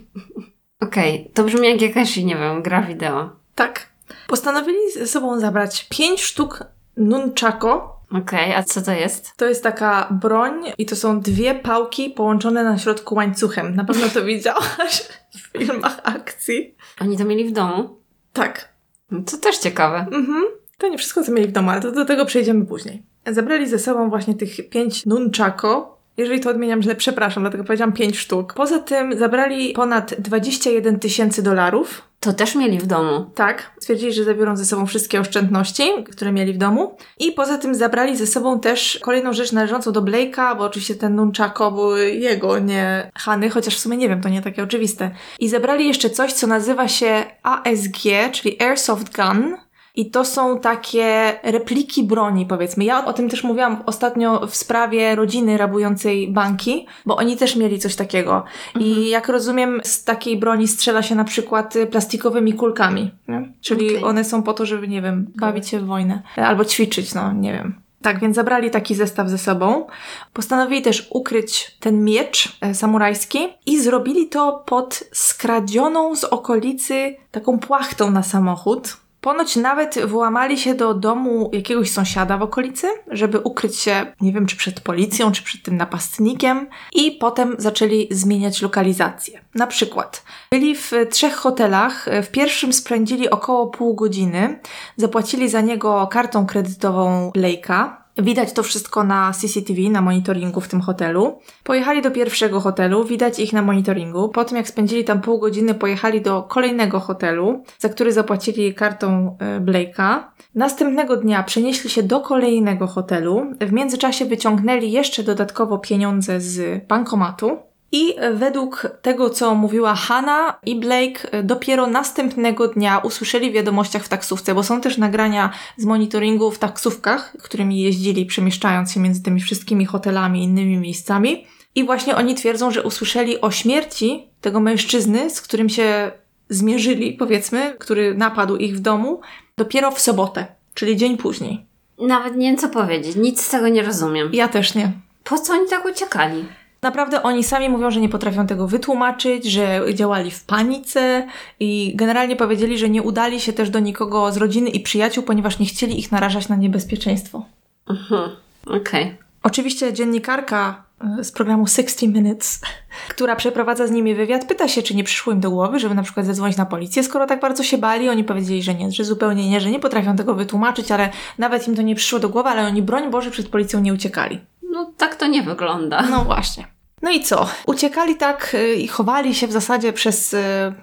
<laughs> Okej, to brzmi jak jakaś, nie wiem, gra wideo. Tak. Postanowili ze sobą zabrać 5 sztuk nunchako. Okej, a co to jest? To jest taka broń i to są dwie pałki połączone na środku łańcuchem. Na pewno to widziałaś w filmach akcji. Oni to mieli w domu? Tak. No to też ciekawe. Mhm. To nie wszystko, co mieli w domu, ale to do tego przejdziemy później. Zabrali ze sobą właśnie tych pięć nunchako. Jeżeli to odmieniam źle, przepraszam, dlatego powiedziałam pięć sztuk. Poza tym zabrali ponad 21 tysięcy dolarów. To też mieli w domu. Tak, stwierdzili, że zabiorą ze sobą wszystkie oszczędności, które mieli w domu. I poza tym zabrali ze sobą też kolejną rzecz należącą do Blake'a, bo oczywiście ten nunchako były jego, nie Hany, chociaż w sumie nie wiem, to nie takie oczywiste. I zabrali jeszcze coś, co nazywa się ASG, czyli Airsoft Gun. I to są takie repliki broni, powiedzmy. Ja o tym też mówiłam ostatnio w sprawie rodziny rabującej banki, bo oni też mieli coś takiego. I Mhm. jak rozumiem, z takiej broni strzela się na przykład y, plastikowymi kulkami. Nie? Czyli Okej. one są po to, żeby, nie wiem, bawić się w wojnę. Albo ćwiczyć, no nie wiem. Tak, więc zabrali taki zestaw ze sobą. Postanowili też ukryć ten miecz e, samurajski i zrobili to pod skradzioną z okolicy taką płachtą na samochód. Ponoć nawet włamali się do domu jakiegoś sąsiada w okolicy, żeby ukryć się, nie wiem, czy przed policją, czy przed tym napastnikiem, i potem zaczęli zmieniać lokalizację. Na przykład byli w trzech hotelach, w pierwszym spędzili około pół godziny, zapłacili za niego kartą kredytową Blake'a. Widać to wszystko na CCTV, na monitoringu w tym hotelu. Pojechali do pierwszego hotelu, widać ich na monitoringu. Po tym jak spędzili tam pół godziny, pojechali do kolejnego hotelu, za który zapłacili kartą e, Blake'a. Następnego dnia przenieśli się do kolejnego hotelu. W międzyczasie wyciągnęli jeszcze dodatkowo pieniądze z bankomatu. I według tego, co mówiła Hanna i Blake, dopiero następnego dnia usłyszeli w wiadomościach w taksówce, bo są też nagrania z monitoringu w taksówkach, którymi jeździli, przemieszczając się między tymi wszystkimi hotelami i innymi miejscami. I właśnie oni twierdzą, że usłyszeli o śmierci tego mężczyzny, z którym się zmierzyli, powiedzmy, który napadł ich w domu, dopiero w sobotę, czyli dzień później. Nawet nie wiem co powiedzieć, nic z tego nie rozumiem. Ja też nie. Po co oni tak uciekali? Naprawdę oni sami mówią, że nie potrafią tego wytłumaczyć, że działali w panice i generalnie powiedzieli, że nie udali się też do nikogo z rodziny i przyjaciół, ponieważ nie chcieli ich narażać na niebezpieczeństwo. Mhm, okej. Oczywiście dziennikarka e, z programu 60 Minutes, <laughs> która przeprowadza z nimi wywiad, pyta się, czy nie przyszło im do głowy, żeby na przykład zadzwonić na policję, skoro tak bardzo się bali. Oni powiedzieli, że nie, że zupełnie nie, że nie potrafią tego wytłumaczyć, ale nawet im to nie przyszło do głowy, ale oni, broń Boże, przed policją nie uciekali. No tak to nie wygląda. No właśnie. No i co? Uciekali tak y, i chowali się w zasadzie przez y,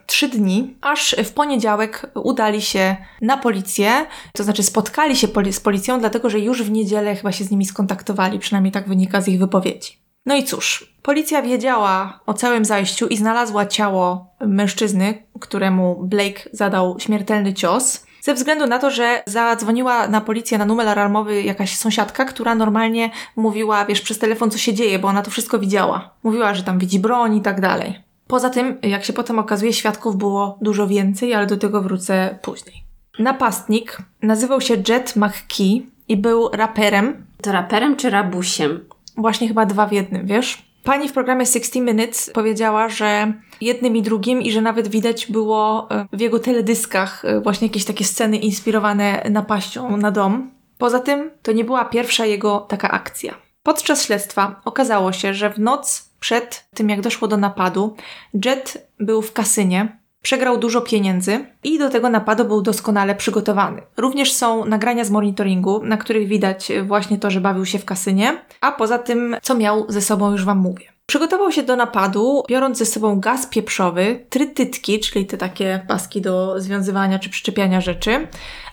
trzy dni, aż w poniedziałek udali się na policję, to znaczy spotkali się z policją, dlatego że już w niedzielę chyba się z nimi skontaktowali, przynajmniej tak wynika z ich wypowiedzi. No i cóż, policja wiedziała o całym zajściu i znalazła ciało mężczyzny, któremu Blake zadał śmiertelny cios. Ze względu na to, że zadzwoniła na policję na numer alarmowy jakaś sąsiadka, która normalnie mówiła, wiesz, przez telefon, co się dzieje, bo ona to wszystko widziała. Mówiła, że tam widzi broń i tak dalej. Poza tym, jak się potem okazuje, świadków było dużo więcej, ale do tego wrócę później. Napastnik nazywał się Jet McKee i był raperem, To raperem czy rabusiem? Właśnie chyba dwa w jednym, wiesz? Pani w programie 60 Minutes powiedziała, że jednym i drugim i że nawet widać było e, w jego teledyskach e, właśnie jakieś takie sceny inspirowane napaścią na dom. Poza tym to nie była pierwsza jego taka akcja. Podczas śledztwa okazało się, że w noc przed tym jak doszło do napadu, Jet był w kasynie, przegrał dużo pieniędzy i do tego napadu był doskonale przygotowany. Również są nagrania z monitoringu, na których widać właśnie to, że bawił się w kasynie, a poza tym, co miał ze sobą, już Wam mówię. Przygotował się do napadu, biorąc ze sobą gaz pieprzowy, trytytki, czyli te takie paski do związywania czy przyczepiania rzeczy,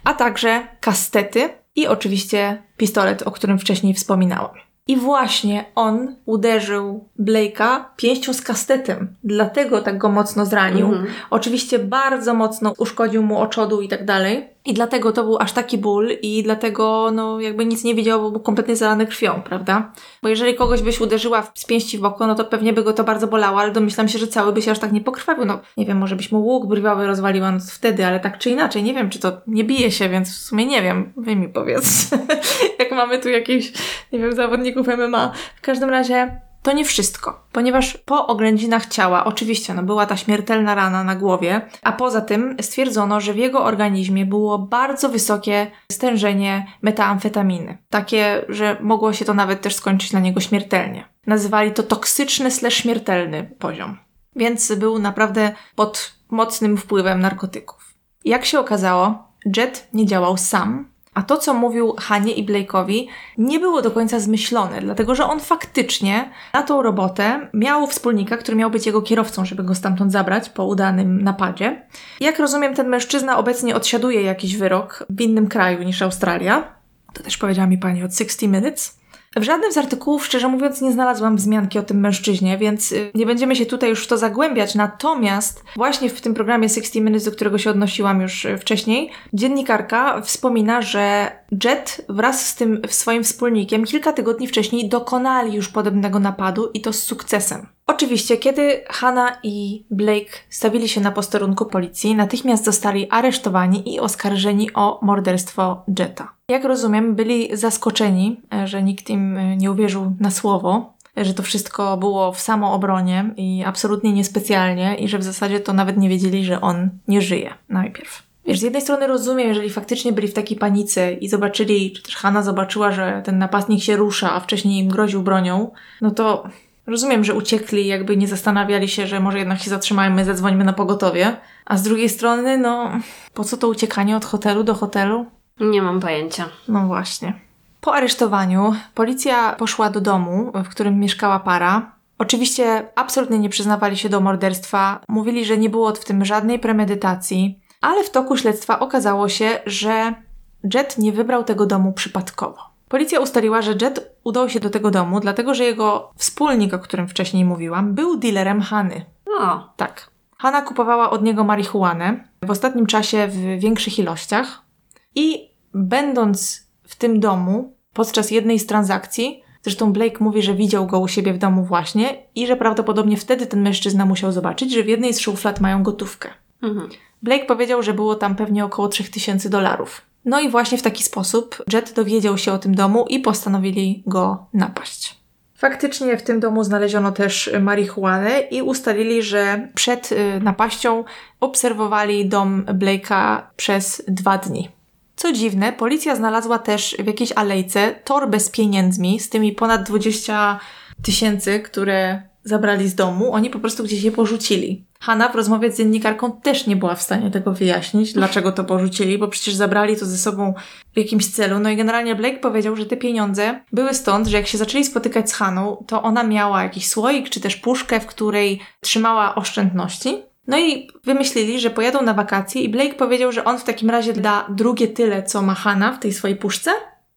a także kastety i oczywiście pistolet, o którym wcześniej wspominałam. I właśnie on uderzył Blake'a pięścią z kastetem, dlatego tak go mocno zranił. Mhm. Oczywiście bardzo mocno uszkodził mu oczodu i tak dalej. I dlatego to był aż taki ból i dlatego no jakby nic nie widział, bo był kompletnie zalany krwią, prawda? Bo jeżeli kogoś byś uderzyła w- z pięści w oko, no to pewnie by go to bardzo bolało, ale domyślam się, że cały by się aż tak nie pokrwawił. No nie wiem, może byś mu łuk brwiowy rozwaliła no wtedy, ale tak czy inaczej, nie wiem, czy to nie bije się, więc w sumie nie wiem. Wy mi powiedz. <laughs> Jak mamy tu jakichś, nie wiem, zawodników MMA. W każdym razie to nie wszystko, ponieważ po oględzinach ciała, oczywiście, no była ta śmiertelna rana na głowie, a poza tym stwierdzono, że w jego organizmie było bardzo wysokie stężenie metamfetaminy. Takie, że mogło się to nawet też skończyć dla niego śmiertelnie. Nazywali to toksyczny slash śmiertelny poziom. Więc był naprawdę pod mocnym wpływem narkotyków. Jak się okazało, Jet nie działał sam, a to, co mówił Hanie i Blake'owi, nie było do końca zmyślone, dlatego że on faktycznie na tą robotę miał wspólnika, który miał być jego kierowcą, żeby go stamtąd zabrać po udanym napadzie. Jak rozumiem, ten mężczyzna obecnie odsiaduje jakiś wyrok w innym kraju niż Australia. To też powiedziała mi pani od 60 Minutes. W żadnym z artykułów, szczerze mówiąc, nie znalazłam wzmianki o tym mężczyźnie, więc y, nie będziemy się tutaj już w to zagłębiać. Natomiast właśnie w tym programie 60 Minutes, do którego się odnosiłam już y, wcześniej, dziennikarka wspomina, że Jet wraz z tym swoim wspólnikiem kilka tygodni wcześniej dokonali już podobnego napadu i to z sukcesem. Oczywiście, kiedy Hannah i Blake stawili się na posterunku policji, natychmiast zostali aresztowani i oskarżeni o morderstwo Jetta. Jak rozumiem, byli zaskoczeni, e, że nikt im e, nie uwierzył na słowo, że to wszystko było w samoobronie i absolutnie niespecjalnie i że w zasadzie to nawet nie wiedzieli, że on nie żyje najpierw. Wiesz, z jednej strony rozumiem, jeżeli faktycznie byli w takiej panice i zobaczyli, czy też Hanna zobaczyła, że ten napastnik się rusza, a wcześniej im groził bronią, no to rozumiem, że uciekli, jakby nie zastanawiali się, że może jednak się zatrzymajmy, zadzwońmy na pogotowie. A z drugiej strony, no, po co to uciekanie od hotelu do hotelu? Nie mam pojęcia. No właśnie. Po aresztowaniu policja poszła do domu, w którym mieszkała para. Oczywiście absolutnie nie przyznawali się do morderstwa, mówili, że nie było w tym żadnej premedytacji, ale w toku śledztwa okazało się, że Jet nie wybrał tego domu przypadkowo. Policja ustaliła, że Jet udał się do tego domu, dlatego że jego wspólnik, o którym wcześniej mówiłam, był dealerem Hany. O, Tak. Hanna kupowała od niego marihuanę, w ostatnim czasie w większych ilościach i będąc w tym domu podczas jednej z transakcji, zresztą Blake mówi, że widział go u siebie w domu właśnie i że prawdopodobnie wtedy ten mężczyzna musiał zobaczyć, że w jednej z szuflad mają gotówkę. mhm. Blake powiedział, że było tam pewnie około 3000 dolarów. No i właśnie w taki sposób Jet dowiedział się o tym domu i postanowili go napaść. Faktycznie w tym domu znaleziono też marihuanę i ustalili, że przed y, napaścią obserwowali dom Blake'a przez dwa dni. Co dziwne, policja znalazła też w jakiejś alejce torbę z pieniędzmi, z tymi ponad 20 tysięcy, które zabrali z domu. Oni po prostu gdzieś je porzucili. Hanna w rozmowie z dziennikarką też nie była w stanie tego wyjaśnić, dlaczego to porzucili, bo przecież zabrali to ze sobą w jakimś celu. No i generalnie Blake powiedział, że te pieniądze były stąd, że jak się zaczęli spotykać z Haną, to ona miała jakiś słoik czy też puszkę, w której trzymała oszczędności. No i wymyślili, że pojadą na wakacje i Blake powiedział, że on w takim razie da drugie tyle, co ma Hanna w tej swojej puszce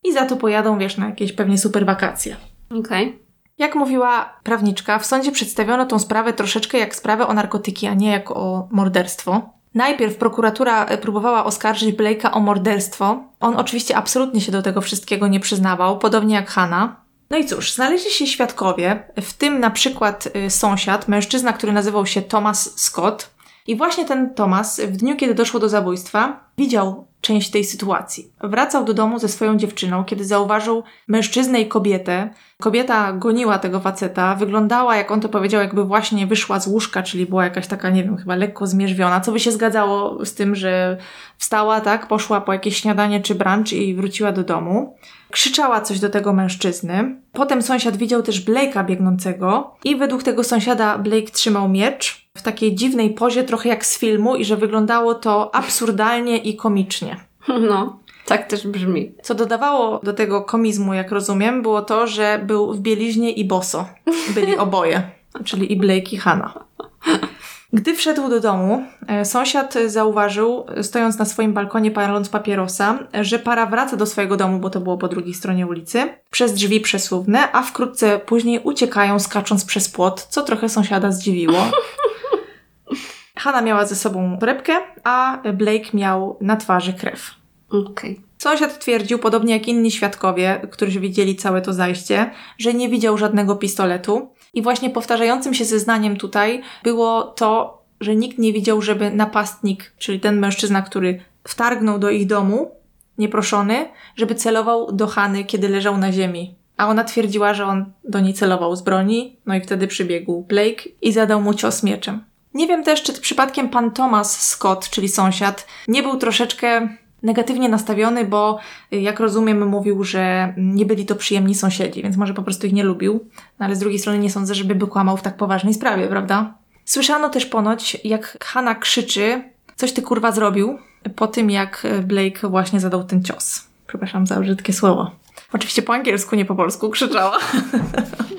i za to pojadą, wiesz, na jakieś pewnie super wakacje. okej. Jak mówiła prawniczka, w sądzie przedstawiono tą sprawę troszeczkę jak sprawę o narkotyki, a nie jak o morderstwo. Najpierw prokuratura e, próbowała oskarżyć Blake'a o morderstwo. On oczywiście absolutnie się do tego wszystkiego nie przyznawał, podobnie jak Hanna. No i cóż, znaleźli się świadkowie, w tym na przykład y, sąsiad, mężczyzna, który nazywał się Thomas Scott. I właśnie ten Thomas, w dniu kiedy doszło do zabójstwa, widział część tej sytuacji. Wracał do domu ze swoją dziewczyną, kiedy zauważył mężczyznę i kobietę. Kobieta goniła tego faceta, wyglądała, jak on to powiedział, jakby właśnie wyszła z łóżka, czyli była jakaś taka, nie wiem, chyba lekko zmierzwiona, co by się zgadzało z tym, że wstała, tak, poszła po jakieś śniadanie czy brunch i wróciła do domu. Krzyczała coś do tego mężczyzny. Potem sąsiad widział też Blake'a biegnącego i według tego sąsiada Blake trzymał miecz w takiej dziwnej pozie, trochę jak z filmu i że wyglądało to absurdalnie i komicznie. <laughs> No, tak też brzmi. Co dodawało do tego komizmu, jak rozumiem, było to, że był w bieliźnie i boso. Byli <laughs> oboje, czyli i Blake i Hanna. Gdy wszedł do domu, e, sąsiad zauważył, stojąc na swoim balkonie paląc papierosa, że para wraca do swojego domu, bo to było po drugiej stronie ulicy, przez drzwi przesuwne, a wkrótce później uciekają skacząc przez płot, co trochę sąsiada zdziwiło. <laughs> Hanna miała ze sobą torebkę, a Blake miał na twarzy krew. Okej. Sąsiad twierdził, podobnie jak inni świadkowie, którzy widzieli całe to zajście, że nie widział żadnego pistoletu. I właśnie powtarzającym się zeznaniem tutaj było to, że nikt nie widział, żeby napastnik, czyli ten mężczyzna, który wtargnął do ich domu, nieproszony, żeby celował do Hany, kiedy leżał na ziemi. A ona twierdziła, że on do niej celował z broni, no i wtedy przybiegł Blake i zadał mu cios mieczem. Nie wiem też, czy przypadkiem pan Thomas Scott, czyli sąsiad, nie był troszeczkę negatywnie nastawiony, bo y, jak rozumiem, mówił, że nie byli to przyjemni sąsiedzi, więc może po prostu ich nie lubił. No ale z drugiej strony nie sądzę, żeby by kłamał w tak poważnej sprawie, prawda? Słyszano też ponoć, jak Hanna krzyczy, coś ty kurwa zrobił, po tym jak Blake właśnie zadał ten cios. Przepraszam za brzydkie słowo. Oczywiście po angielsku, nie po polsku krzyczała. <laughs>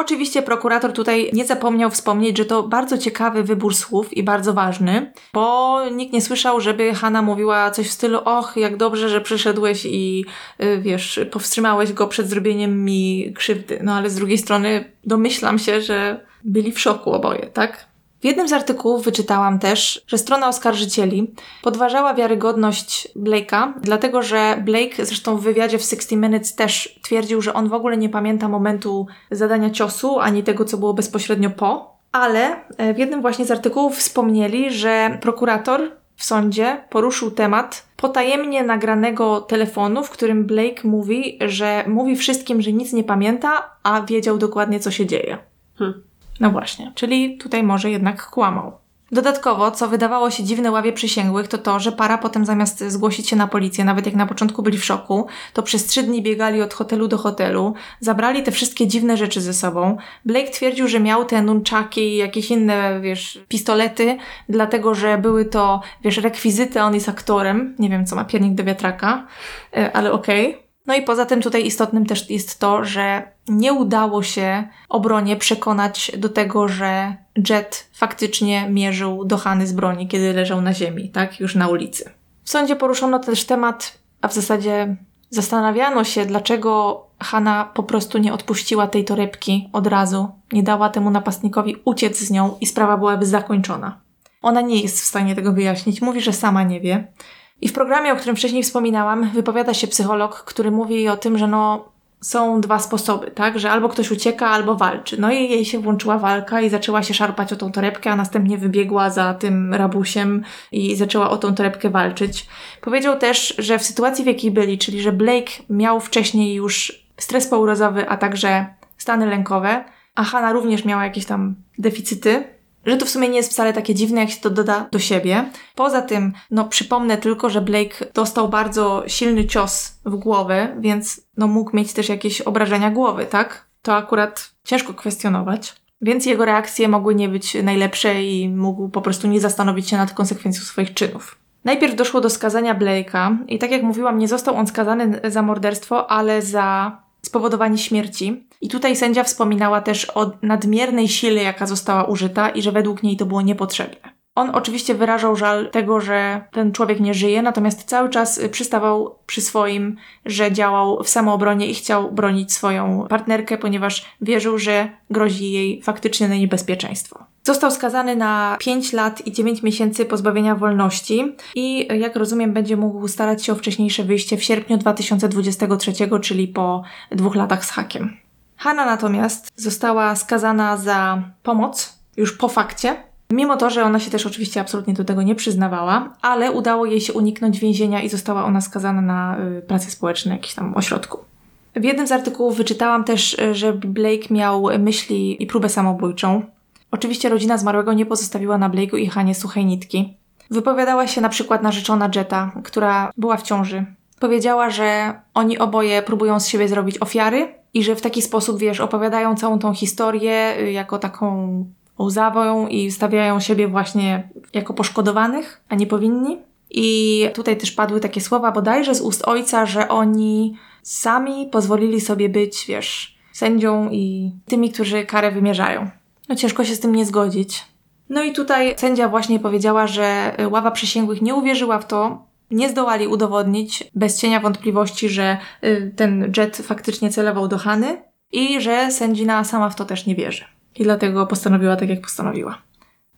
Oczywiście prokurator tutaj nie zapomniał wspomnieć, że to bardzo ciekawy wybór słów i bardzo ważny, bo nikt nie słyszał, żeby Hanna mówiła coś w stylu och, jak dobrze, że przyszedłeś i yy, wiesz, powstrzymałeś go przed zrobieniem mi krzywdy. No ale z drugiej strony domyślam się, że byli w szoku oboje, tak? W jednym z artykułów wyczytałam też, że strona oskarżycieli podważała wiarygodność Blake'a, dlatego że Blake, zresztą w wywiadzie w 60 Minutes też twierdził, że on w ogóle nie pamięta momentu zadania ciosu, ani tego, co było bezpośrednio po. Ale e, w jednym właśnie z artykułów wspomnieli, że prokurator w sądzie poruszył temat potajemnie nagranego telefonu, w którym Blake mówi, że mówi wszystkim, że nic nie pamięta, a wiedział dokładnie, co się dzieje. Hmm. No właśnie, czyli tutaj może jednak kłamał. Dodatkowo, co wydawało się dziwne ławie przysięgłych, to to, że para potem zamiast zgłosić się na policję, nawet jak na początku byli w szoku, to przez trzy dni biegali od hotelu do hotelu, zabrali te wszystkie dziwne rzeczy ze sobą. Blake twierdził, że miał te nunchaki i jakieś inne, wiesz, pistolety, dlatego, że były to, wiesz, rekwizyty, on jest aktorem. Nie wiem, co ma piernik do wiatraka, e, ale okej. Okay. No i poza tym tutaj istotnym też jest to, że nie udało się obronie przekonać do tego, że Jet faktycznie mierzył do Hany z broni, kiedy leżał na ziemi, tak? Już na ulicy. W sądzie poruszono też temat, a w zasadzie zastanawiano się, dlaczego Hanna po prostu nie odpuściła tej torebki od razu, nie dała temu napastnikowi uciec z nią i sprawa byłaby zakończona. Ona nie jest w stanie tego wyjaśnić, mówi, że sama nie wie. I w programie, o którym wcześniej wspominałam, wypowiada się psycholog, który mówi o tym, że no, są dwa sposoby, tak? Że albo ktoś ucieka, albo walczy. No i jej się włączyła walka i zaczęła się szarpać o tą torebkę, a następnie wybiegła za tym rabusiem i zaczęła o tą torebkę walczyć. Powiedział też, że w sytuacji, w jakiej byli, czyli że Blake miał wcześniej już stres pourozowy, a także stany lękowe, a Hanna również miała jakieś tam deficyty, że to w sumie nie jest wcale takie dziwne, jak się to doda do siebie. Poza tym, no przypomnę tylko, że Blake dostał bardzo silny cios w głowę, więc no mógł mieć też jakieś obrażenia głowy, tak? To akurat ciężko kwestionować. Więc jego reakcje mogły nie być najlepsze i mógł po prostu nie zastanowić się nad konsekwencją swoich czynów. Najpierw doszło do skazania Blake'a i tak jak mówiłam, nie został on skazany za morderstwo, ale za spowodowanie śmierci. I tutaj sędzia wspominała też o nadmiernej sile, jaka została użyta i że według niej to było niepotrzebne. On oczywiście wyrażał żal tego, że ten człowiek nie żyje, natomiast cały czas przystawał przy swoim, że działał w samoobronie i chciał bronić swoją partnerkę, ponieważ wierzył, że grozi jej faktycznie na niebezpieczeństwo. Został skazany na 5 lat i 9 miesięcy pozbawienia wolności i jak rozumiem będzie mógł starać się o wcześniejsze wyjście w sierpniu 2023, czyli po dwóch latach z hakiem. Hanna natomiast została skazana za pomoc już po fakcie, Mimo to, że ona się też oczywiście absolutnie do tego nie przyznawała, ale udało jej się uniknąć więzienia i została ona skazana na y, pracę społeczną, jakiś tam ośrodku. W jednym z artykułów wyczytałam też, y, że Blake miał myśli i próbę samobójczą. Oczywiście rodzina zmarłego nie pozostawiła na Blake'u i Hanie suchej nitki. Wypowiadała się na przykład narzeczona Jetta, która była w ciąży. Powiedziała, że oni oboje próbują z siebie zrobić ofiary i że w taki sposób, wiesz, opowiadają całą tą historię y, jako taką łzawą i stawiają siebie właśnie jako poszkodowanych, a nie powinni. I tutaj też padły takie słowa bodajże z ust ojca, że oni sami pozwolili sobie być, wiesz, sędzią i tymi, którzy karę wymierzają. No ciężko się z tym nie zgodzić. No i tutaj sędzia właśnie powiedziała, że ława przysięgłych nie uwierzyła w to, nie zdołali udowodnić bez cienia wątpliwości, że y, ten jet faktycznie celował do Hany i że sędzina sama w to też nie wierzy i dlatego postanowiła tak, jak postanowiła.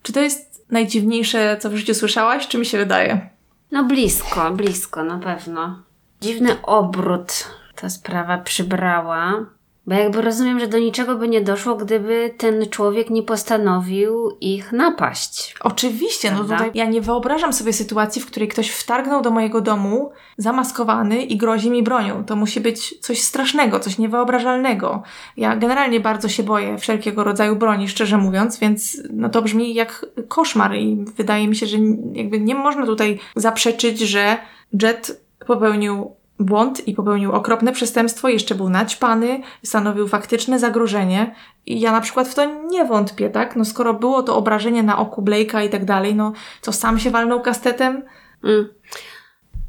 Czy to jest najdziwniejsze, co w życiu słyszałaś, czy mi się wydaje? No blisko, blisko, na pewno. Dziwny obrót ta sprawa przybrała. Bo jakby rozumiem, że do niczego by nie doszło, gdyby ten człowiek nie postanowił ich napaść. Oczywiście, no Prawda? no tutaj ja nie wyobrażam sobie sytuacji, w której ktoś wtargnął do mojego domu zamaskowany i grozi mi bronią. To musi być coś strasznego, coś niewyobrażalnego. Ja generalnie bardzo się boję wszelkiego rodzaju broni, szczerze mówiąc, więc no to brzmi jak koszmar i wydaje mi się, że jakby nie można tutaj zaprzeczyć, że Jet popełnił błąd i popełnił okropne przestępstwo, jeszcze był naćpany, stanowił faktyczne zagrożenie. I ja na przykład w to nie wątpię, tak? No skoro było to obrażenie na oku Blake'a i tak dalej, no co sam się walnął kastetem? Mm.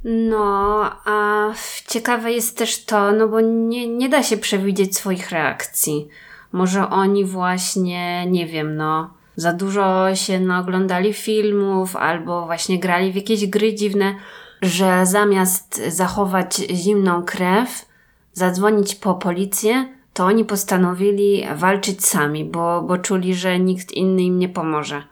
No, a ciekawe jest też to, no bo nie, nie da się przewidzieć swoich reakcji. Może oni właśnie, nie wiem, no, za dużo się naoglądali filmów albo właśnie grali w jakieś gry dziwne, że zamiast zachować zimną krew, zadzwonić po policję, to oni postanowili walczyć sami, bo, bo czuli, że nikt inny im nie pomoże.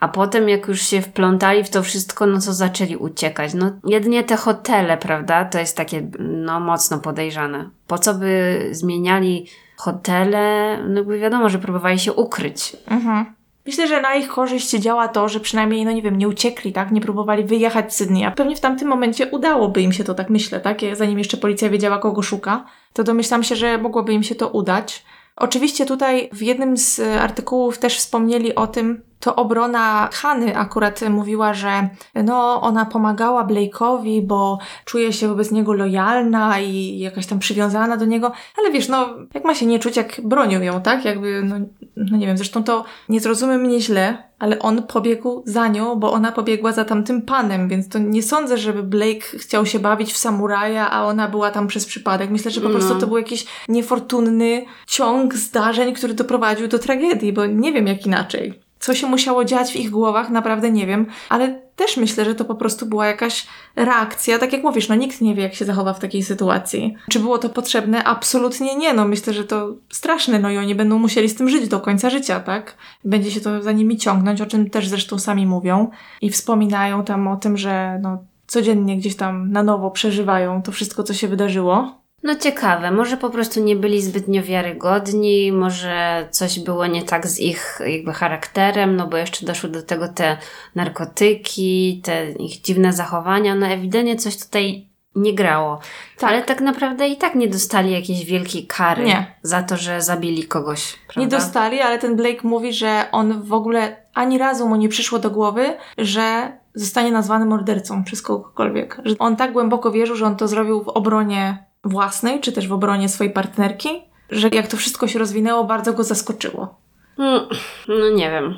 A potem, jak już się wplątali w to wszystko, no to zaczęli uciekać. No, jedynie te hotele, prawda, to jest takie, no, mocno podejrzane. Po co by zmieniali hotele? No, jakby wiadomo, że próbowali się ukryć. Mhm. Myślę, że na ich korzyść działa to, że przynajmniej, no nie wiem, nie uciekli, tak? Nie próbowali wyjechać z Sydney. A pewnie w tamtym momencie udałoby im się to, tak myślę, tak? Zanim jeszcze policja wiedziała, kogo szuka, to domyślam się, że mogłoby im się to udać. Oczywiście tutaj w jednym z artykułów też wspomnieli o tym, to obrona Hany akurat mówiła, że no, ona pomagała Blake'owi, bo czuje się wobec niego lojalna i jakaś tam przywiązana do niego, ale wiesz, no, jak ma się nie czuć, jak bronią ją, tak? Jakby, no, no nie wiem, zresztą to nie zrozumie mnie źle, ale on pobiegł za nią, bo ona pobiegła za tamtym panem, więc to nie sądzę, żeby Blake chciał się bawić w samuraja, a ona była tam przez przypadek. Myślę, że po no. prostu to był jakiś niefortunny ciąg zdarzeń, który doprowadził do tragedii, bo nie wiem jak inaczej. Co się musiało dziać w ich głowach, naprawdę nie wiem, ale też myślę, że to po prostu była jakaś reakcja. Tak jak mówisz, no nikt nie wie, jak się zachowa w takiej sytuacji. Czy było to potrzebne? Absolutnie nie. No myślę, że to straszne, no i oni będą musieli z tym żyć do końca życia, tak? Będzie się to za nimi ciągnąć, o czym też zresztą sami mówią i wspominają tam o tym, że no codziennie gdzieś tam na nowo przeżywają to wszystko, co się wydarzyło. No ciekawe, może po prostu nie byli zbytnio wiarygodni, może coś było nie tak z ich jakby charakterem, no bo jeszcze doszły do tego te narkotyki, te ich dziwne zachowania, no ewidentnie coś tutaj nie grało. Tak. Ale tak naprawdę i tak nie dostali jakiejś wielkiej kary nie. za to, że zabili kogoś. Prawda? Nie dostali, ale ten Blake mówi, że on w ogóle ani razu mu nie przyszło do głowy, że zostanie nazwany mordercą przez kogokolwiek. Że on tak głęboko wierzył, że on to zrobił w obronie własnej, czy też w obronie swojej partnerki, że jak to wszystko się rozwinęło, bardzo go zaskoczyło. No, no nie wiem.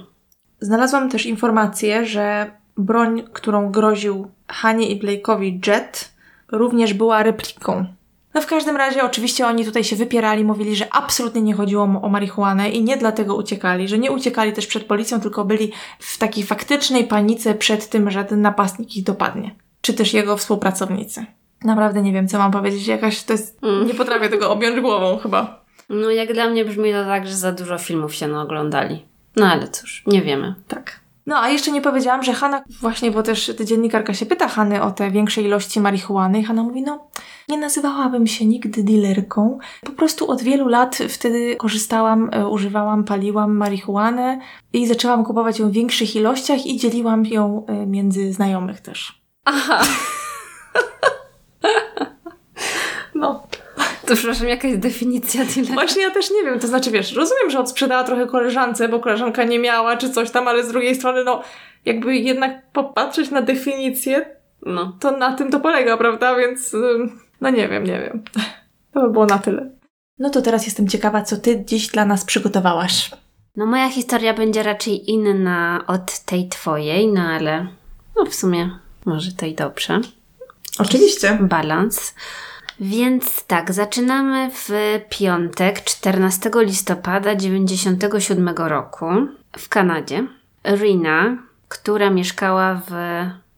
Znalazłam też informację, że broń, którą groził Hanie i Blake'owi Jet, również była repliką. No w każdym razie oczywiście oni tutaj się wypierali, mówili, że absolutnie nie chodziło o marihuanę i nie dlatego uciekali, że nie uciekali też przed policją, tylko byli w takiej faktycznej panice przed tym, że ten napastnik ich dopadnie. Czy też jego współpracownicy. Naprawdę nie wiem, co mam powiedzieć. Jakaś to jest. Mm. Nie potrafię tego objąć głową chyba. No, jak dla mnie brzmi to tak, że za dużo filmów się naoglądali. No ale cóż, nie wiemy. Tak. No, a jeszcze nie powiedziałam, że Hanna, właśnie, bo też dziennikarka się pyta Hany o te większe ilości marihuany i Hanna mówi, no, nie nazywałabym się nigdy dealerką. Po prostu od wielu lat wtedy korzystałam, e, używałam, paliłam marihuanę i zaczęłam kupować ją w większych ilościach i dzieliłam ją e, między znajomych też. Aha. <laughs> To przepraszam, jakaś definicja tyle. Właśnie ja też nie wiem, to znaczy wiesz, rozumiem, że odsprzedała trochę koleżance, bo koleżanka nie miała, czy coś tam, ale z drugiej strony, no, jakby jednak popatrzeć na definicję, no. to na tym to polega, prawda? Więc, no nie wiem, nie wiem. To by było na tyle. No to teraz jestem ciekawa, co ty dziś dla nas przygotowałaś. No moja historia będzie raczej inna od tej twojej, no ale no w sumie może to i dobrze. Oczywiście. Balans. Więc tak, zaczynamy w piątek, 14 listopada 97 roku w Kanadzie. Rina, która mieszkała w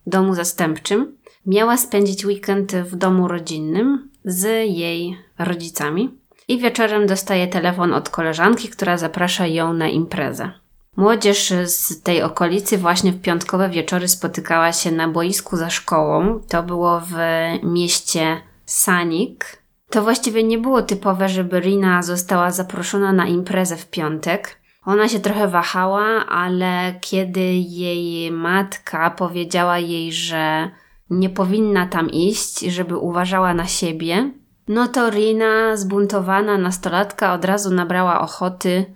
domu zastępczym, miała spędzić weekend w domu rodzinnym z jej rodzicami i wieczorem dostaje telefon od koleżanki, która zaprasza ją na imprezę. Młodzież z tej okolicy właśnie w piątkowe wieczory spotykała się na boisku za szkołą. To było w mieście Sanik. To właściwie nie było typowe, żeby Rina została zaproszona na imprezę w piątek. Ona się trochę wahała, ale kiedy jej matka powiedziała jej, że nie powinna tam iść, żeby uważała na siebie, no to Rina, zbuntowana nastolatka, od razu nabrała ochoty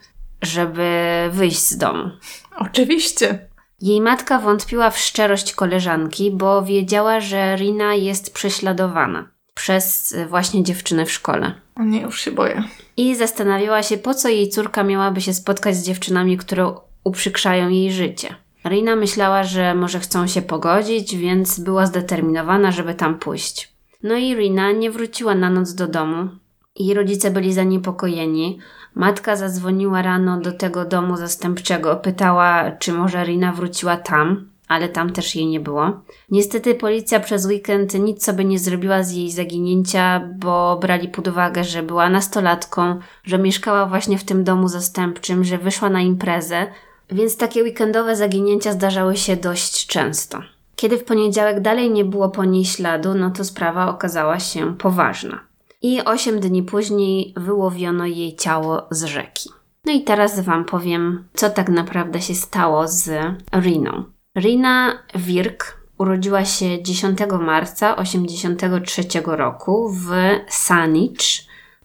żeby wyjść z domu. Oczywiście. Jej matka wątpiła w szczerość koleżanki, bo wiedziała, że Rina jest prześladowana przez właśnie dziewczynę w szkole. O nie, już się boję. I zastanawiała się, po co jej córka miałaby się spotkać z dziewczynami, które uprzykrzają jej życie. Rina myślała, że może chcą się pogodzić, więc była zdeterminowana, żeby tam pójść. No i Rina nie wróciła na noc do domu. Jej rodzice byli zaniepokojeni. Matka zadzwoniła rano do tego domu zastępczego, pytała, czy może Rina wróciła tam, ale tam też jej nie było. Niestety policja przez weekend nic sobie nie zrobiła z jej zaginięcia, bo brali pod uwagę, że była nastolatką, że mieszkała właśnie w tym domu zastępczym, że wyszła na imprezę, więc takie weekendowe zaginięcia zdarzały się dość często. Kiedy w poniedziałek dalej nie było po niej śladu, no to sprawa okazała się poważna. I osiem dni później wyłowiono jej ciało z rzeki. No i teraz Wam powiem, co tak naprawdę się stało z Riną. Rina Wirk urodziła się 10 marca 1983 roku w Saanich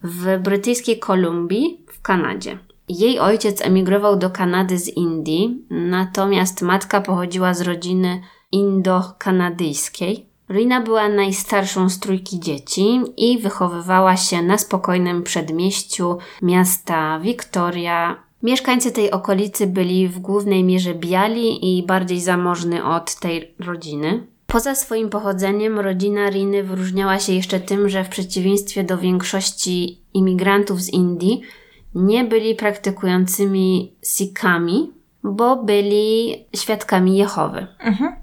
w brytyjskiej Kolumbii w Kanadzie. Jej ojciec emigrował do Kanady z Indii, natomiast matka pochodziła z rodziny indo-kanadyjskiej. Rina była najstarszą z trójki dzieci i wychowywała się na spokojnym przedmieściu miasta Victoria. Mieszkańcy tej okolicy byli w głównej mierze biali i bardziej zamożni od tej rodziny. Poza swoim pochodzeniem, rodzina Riny wyróżniała się jeszcze tym, że w przeciwieństwie do większości imigrantów z Indii, nie byli praktykującymi Sikhami, bo byli świadkami Jehowy. Mhm.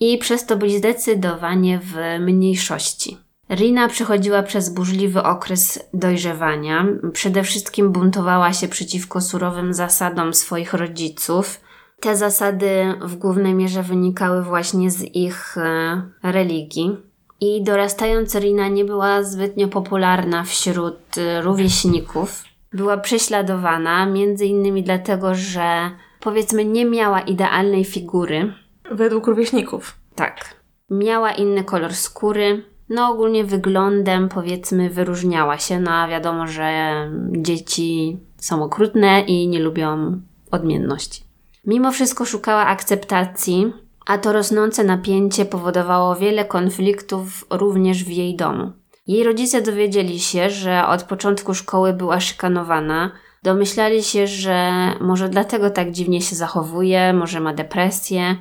I przez to byli zdecydowanie w mniejszości. Rina przechodziła przez burzliwy okres dojrzewania. Przede wszystkim buntowała się przeciwko surowym zasadom swoich rodziców. Te zasady w głównej mierze wynikały właśnie z ich e, religii. I dorastając Rina nie była zbytnio popularna wśród e, rówieśników była prześladowana, między innymi dlatego, że powiedzmy nie miała idealnej figury. Według rówieśników. Tak. Miała inny kolor skóry. No ogólnie wyglądem powiedzmy wyróżniała się, no a wiadomo, że dzieci są okrutne i nie lubią odmienności. Mimo wszystko szukała akceptacji, a to rosnące napięcie powodowało wiele konfliktów również w jej domu. Jej rodzice dowiedzieli się, że od początku szkoły była szykanowana. Domyślali się, że może dlatego tak dziwnie się zachowuje, może ma depresję,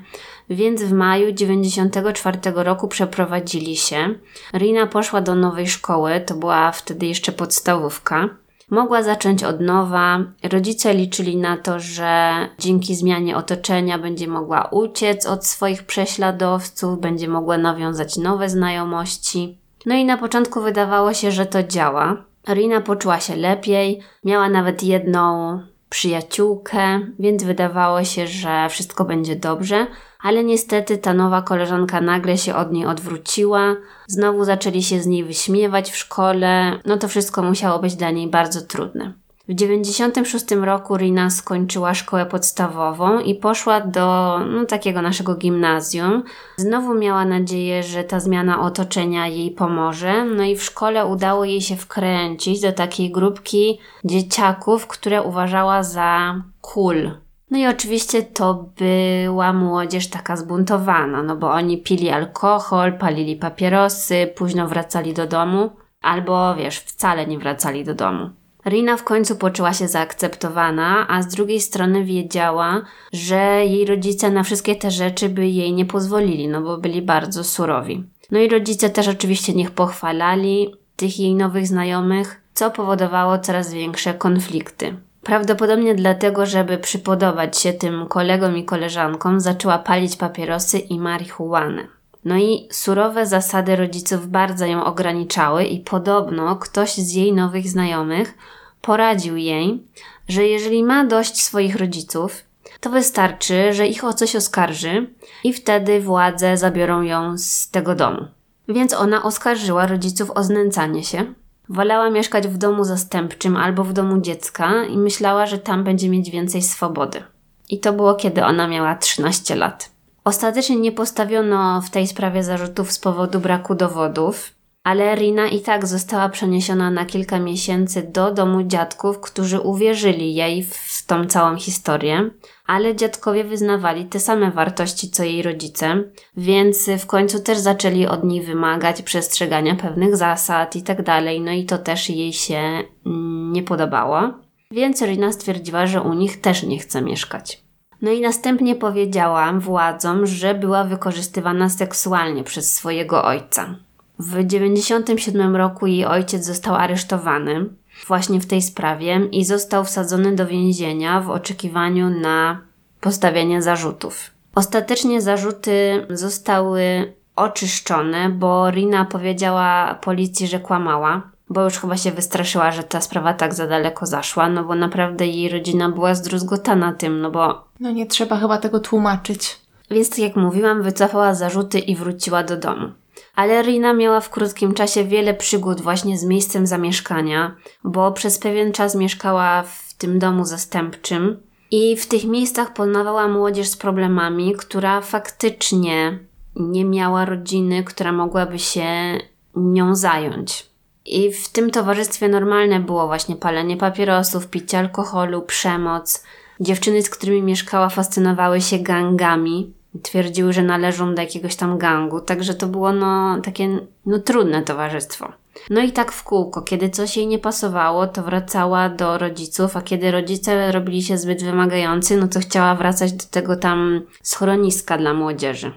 więc w maju 94 roku przeprowadzili się. Rina poszła do nowej szkoły, to była wtedy jeszcze podstawówka. Mogła zacząć od nowa. Rodzice liczyli na to, że dzięki zmianie otoczenia będzie mogła uciec od swoich prześladowców, będzie mogła nawiązać nowe znajomości. No i na początku wydawało się, że to działa. Rina poczuła się lepiej, miała nawet jedną przyjaciółkę, więc wydawało się, że wszystko będzie dobrze, ale niestety ta nowa koleżanka nagle się od niej odwróciła, znowu zaczęli się z niej wyśmiewać w szkole, no to wszystko musiało być dla niej bardzo trudne. W 96 roku Rina skończyła szkołę podstawową i poszła do no, takiego naszego gimnazjum. Znowu miała nadzieję, że ta zmiana otoczenia jej pomoże. No i w szkole udało jej się wkręcić do takiej grupki dzieciaków, które uważała za cool. No i oczywiście to była młodzież taka zbuntowana, no bo oni pili alkohol, palili papierosy, późno wracali do domu, albo wiesz, wcale nie wracali do domu. Rina w końcu poczuła się zaakceptowana, a z drugiej strony wiedziała, że jej rodzice na wszystkie te rzeczy by jej nie pozwolili, no bo byli bardzo surowi. No i rodzice też oczywiście niech pochwalali tych jej nowych znajomych, co powodowało coraz większe konflikty. Prawdopodobnie dlatego, żeby przypodobać się tym kolegom i koleżankom, zaczęła palić papierosy i marihuanę. No i surowe zasady rodziców bardzo ją ograniczały i podobno ktoś z jej nowych znajomych poradził jej, że jeżeli ma dość swoich rodziców, to wystarczy, że ich o coś oskarży i wtedy władze zabiorą ją z tego domu. Więc ona oskarżyła rodziców o znęcanie się. Wolała mieszkać w domu zastępczym albo w domu dziecka i myślała, że tam będzie mieć więcej swobody. I to było, kiedy ona miała 13 lat. Ostatecznie nie postawiono w tej sprawie zarzutów z powodu braku dowodów, ale Rina i tak została przeniesiona na kilka miesięcy do domu dziadków, którzy uwierzyli jej w tą całą historię, ale dziadkowie wyznawali te same wartości co jej rodzice, więc w końcu też zaczęli od niej wymagać przestrzegania pewnych zasad i tak dalej, no i to też jej się mm, nie podobało. Więc Rina stwierdziła, że u nich też nie chce mieszkać. No i następnie powiedziałam władzom, że była wykorzystywana seksualnie przez swojego ojca. W 1997 roku jej ojciec został aresztowany właśnie w tej sprawie i został wsadzony do więzienia w oczekiwaniu na postawienie zarzutów. Ostatecznie zarzuty zostały oczyszczone, bo Rina powiedziała policji, że kłamała, bo już chyba się wystraszyła, że ta sprawa tak za daleko zaszła, no bo naprawdę jej rodzina była zdruzgotana tym, no bo... No nie trzeba chyba tego tłumaczyć. Więc tak jak mówiłam, wycofała zarzuty i wróciła do domu. Ale Rina miała w krótkim czasie wiele przygód właśnie z miejscem zamieszkania, bo przez pewien czas mieszkała w tym domu zastępczym i w tych miejscach poznawała młodzież z problemami, która faktycznie nie miała rodziny, która mogłaby się nią zająć. I w tym towarzystwie normalne było właśnie palenie papierosów, picie alkoholu, przemoc. Dziewczyny, z którymi mieszkała, fascynowały się gangami. Twierdziły, że należą do jakiegoś tam gangu, także to było no takie no trudne towarzystwo. No i tak w kółko, kiedy coś jej nie pasowało, to wracała do rodziców, a kiedy rodzice robili się zbyt wymagający, no to chciała wracać do tego tam schroniska dla młodzieży.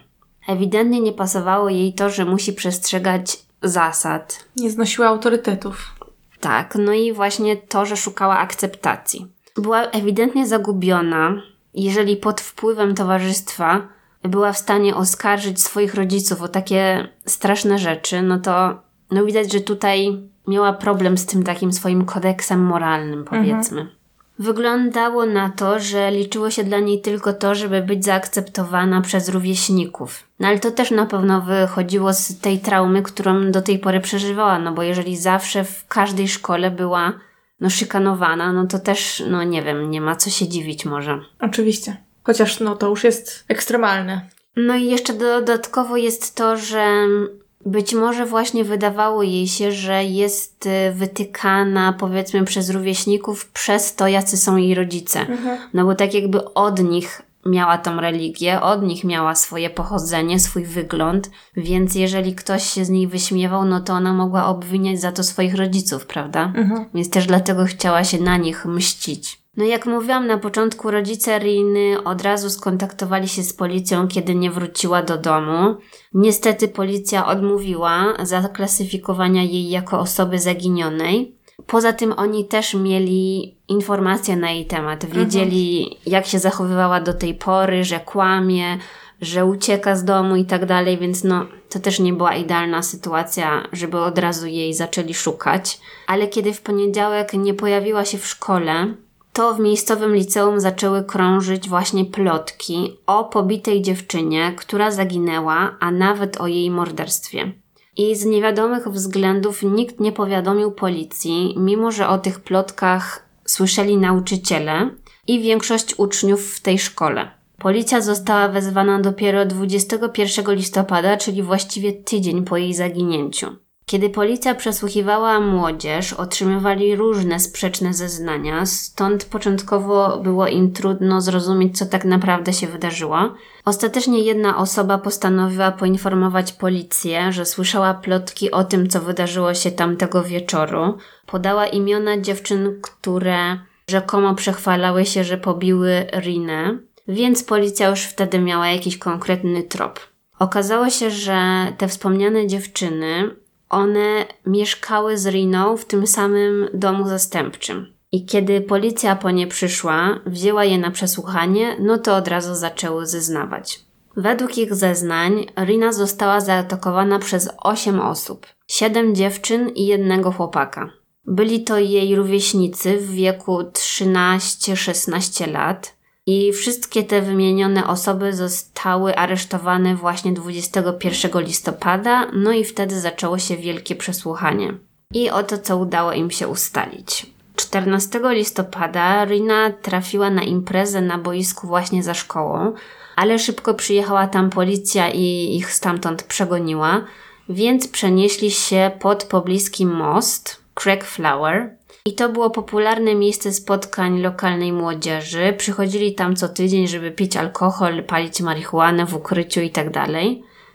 Ewidentnie nie pasowało jej to, że musi przestrzegać zasad. Nie znosiła autorytetów. Tak, no i właśnie to, że szukała akceptacji. Była ewidentnie zagubiona, jeżeli pod wpływem towarzystwa była w stanie oskarżyć swoich rodziców o takie straszne rzeczy, no to no widać, że tutaj miała problem z tym takim swoim kodeksem moralnym, powiedzmy. Mhm. Wyglądało na to, że liczyło się dla niej tylko to, żeby być zaakceptowana przez rówieśników. No ale to też na pewno wychodziło z tej traumy, którą do tej pory przeżywała, no bo jeżeli zawsze w każdej szkole była no szykanowana, no to też, no nie wiem, nie ma co się dziwić może. Oczywiście. Chociaż no to już jest ekstremalne. No i jeszcze dodatkowo jest to, że być może właśnie wydawało jej się, że jest y, wytykana, powiedzmy, przez rówieśników przez to, jacy są jej rodzice. Mhm. No bo tak jakby od nich miała tą religię, od nich miała swoje pochodzenie, swój wygląd, więc jeżeli ktoś się z niej wyśmiewał, no to ona mogła obwiniać za to swoich rodziców, prawda? Mhm. Więc też dlatego chciała się na nich mścić. No jak mówiłam na początku, rodzice Riny od razu skontaktowali się z policją, kiedy nie wróciła do domu. Niestety policja odmówiła zaklasyfikowania jej jako osoby zaginionej. Poza tym oni też mieli informacje na jej temat. Wiedzieli, mhm. jak się zachowywała do tej pory, że kłamie, że ucieka z domu i tak dalej, więc no, to też nie była idealna sytuacja, żeby od razu jej zaczęli szukać. Ale kiedy w poniedziałek nie pojawiła się w szkole, to w miejscowym liceum zaczęły krążyć właśnie plotki o pobitej dziewczynie, która zaginęła, a nawet o jej morderstwie. I z niewiadomych względów nikt nie powiadomił policji, mimo że o tych plotkach słyszeli nauczyciele i większość uczniów w tej szkole. Policja została wezwana dopiero 21 listopada, czyli właściwie tydzień po jej zaginięciu. Kiedy policja przesłuchiwała młodzież, otrzymywali różne sprzeczne zeznania, stąd początkowo było im trudno zrozumieć, co tak naprawdę się wydarzyło. Ostatecznie jedna osoba postanowiła poinformować policję, że słyszała plotki o tym, co wydarzyło się tamtego wieczoru. Podała imiona dziewczyn, które rzekomo przechwalały się, że pobiły Rinę, więc policja już wtedy miała jakiś konkretny trop. Okazało się, że te wspomniane dziewczyny one mieszkały z Riną w tym samym domu zastępczym. I kiedy policja po nie przyszła, wzięła je na przesłuchanie, no to od razu zaczęły zeznawać. Według ich zeznań Rina została zaatakowana przez 8 osób, 7 dziewczyn i jednego chłopaka. Byli to jej rówieśnicy w wieku 13-16 lat, i wszystkie te wymienione osoby zostały aresztowane właśnie 21 listopada, no i wtedy zaczęło się wielkie przesłuchanie. I oto co udało im się ustalić. 14 listopada Rina trafiła na imprezę na boisku właśnie za szkołą, ale szybko przyjechała tam policja i ich stamtąd przegoniła, więc przenieśli się pod pobliski most Craig Flower, i to było popularne miejsce spotkań lokalnej młodzieży. Przychodzili tam co tydzień, żeby pić alkohol, palić marihuanę w ukryciu itd. Tak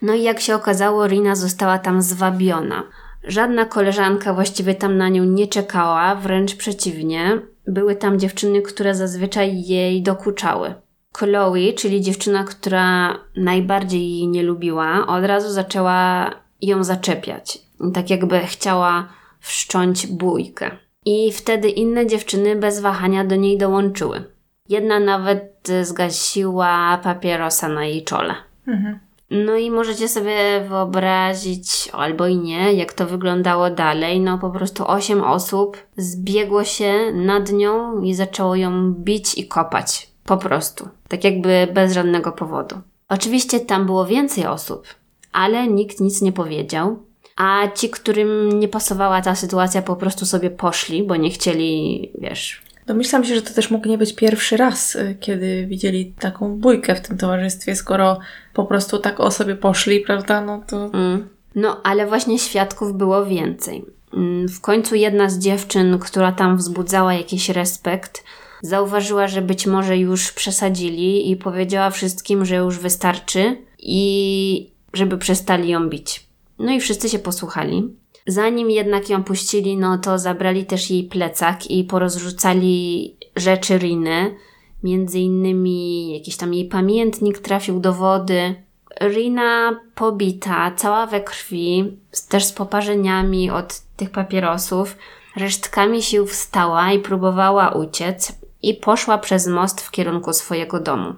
no i jak się okazało, Rina została tam zwabiona. Żadna koleżanka właściwie tam na nią nie czekała, wręcz przeciwnie. Były tam dziewczyny, które zazwyczaj jej dokuczały. Chloe, czyli dziewczyna, która najbardziej jej nie lubiła, od razu zaczęła ją zaczepiać. Tak jakby chciała wszcząć bójkę. I wtedy inne dziewczyny bez wahania do niej dołączyły. Jedna nawet zgasiła papierosa na jej czole. Mhm. No i możecie sobie wyobrazić, albo i nie, jak to wyglądało dalej. No po prostu osiem osób zbiegło się nad nią i zaczęło ją bić i kopać. Po prostu. Tak jakby bez żadnego powodu. Oczywiście tam było więcej osób, ale nikt nic nie powiedział. A ci, którym nie pasowała ta sytuacja, po prostu sobie poszli, bo nie chcieli, wiesz, Domyślam się, że to też mógł nie być pierwszy raz, y, kiedy widzieli taką bójkę w tym towarzystwie, skoro po prostu tak o sobie poszli, prawda? No to. Mm. No, ale właśnie świadków było więcej. Mm, w końcu jedna z dziewczyn, która tam wzbudzała jakiś respekt, zauważyła, że być może już przesadzili i powiedziała wszystkim, że już wystarczy i żeby przestali ją bić. No i wszyscy się posłuchali. Zanim jednak ją puścili, no to zabrali też jej plecak i porozrzucali rzeczy Riny. Między innymi jakiś tam jej pamiętnik trafił do wody. Rina pobita, cała we krwi, też z poparzeniami od tych papierosów. Resztkami sił wstała i próbowała uciec i poszła przez most w kierunku swojego domu.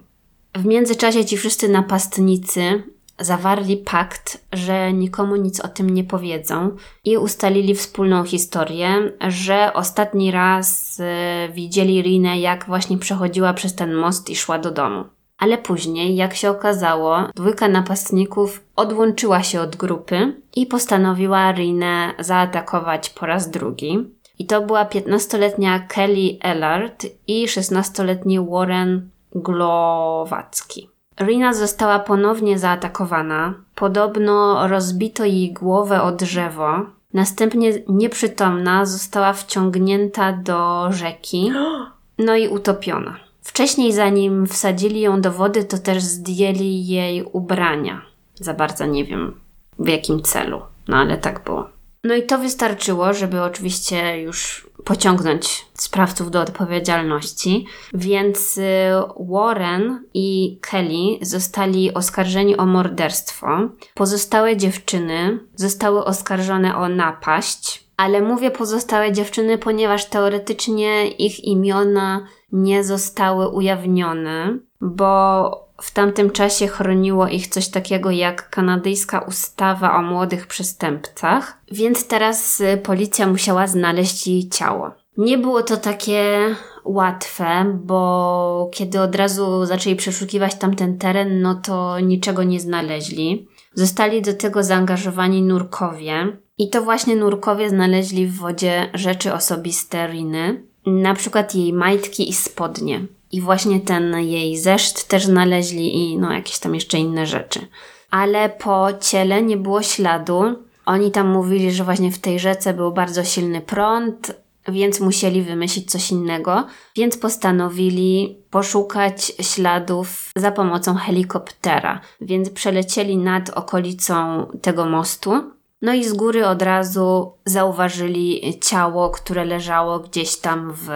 W międzyczasie ci wszyscy napastnicy zawarli pakt, że nikomu nic o tym nie powiedzą i ustalili wspólną historię, że ostatni raz y, widzieli Rinę, jak właśnie przechodziła przez ten most i szła do domu. Ale później, jak się okazało, dwójka napastników odłączyła się od grupy i postanowiła Rinę zaatakować po raz drugi. I to była 15-letnia Kelly Ellard i 16-letni Warren Glowacki. Rina została ponownie zaatakowana. Podobno rozbito jej głowę o drzewo. Następnie nieprzytomna została wciągnięta do rzeki, <gasps> no i utopiona. Wcześniej, zanim wsadzili ją do wody, to też zdjęli jej ubrania. Za bardzo nie wiem w jakim celu, no ale tak było. No i to wystarczyło, żeby oczywiście już pociągnąć sprawców do odpowiedzialności, więc y, Warren i Kelly zostali oskarżeni o morderstwo. Pozostałe dziewczyny zostały oskarżone o napaść, ale mówię pozostałe dziewczyny, ponieważ teoretycznie ich imiona nie zostały ujawnione, bo w tamtym czasie chroniło ich coś takiego jak kanadyjska ustawa o młodych przestępcach, więc teraz y, policja musiała znaleźć jej ciało. Nie było to takie łatwe, bo kiedy od razu zaczęli przeszukiwać tamten teren, no to niczego nie znaleźli. Zostali do tego zaangażowani nurkowie i to właśnie nurkowie znaleźli w wodzie rzeczy osobiste Riny, na przykład jej majtki i spodnie. I właśnie ten jej zeszt też znaleźli i no jakieś tam jeszcze inne rzeczy. Ale po ciele nie było śladu. Oni tam mówili, że właśnie w tej rzece był bardzo silny prąd, więc musieli wymyślić coś innego, więc postanowili poszukać śladów za pomocą helikoptera. Więc przelecieli nad okolicą tego mostu. No i z góry od razu zauważyli ciało, które leżało gdzieś tam w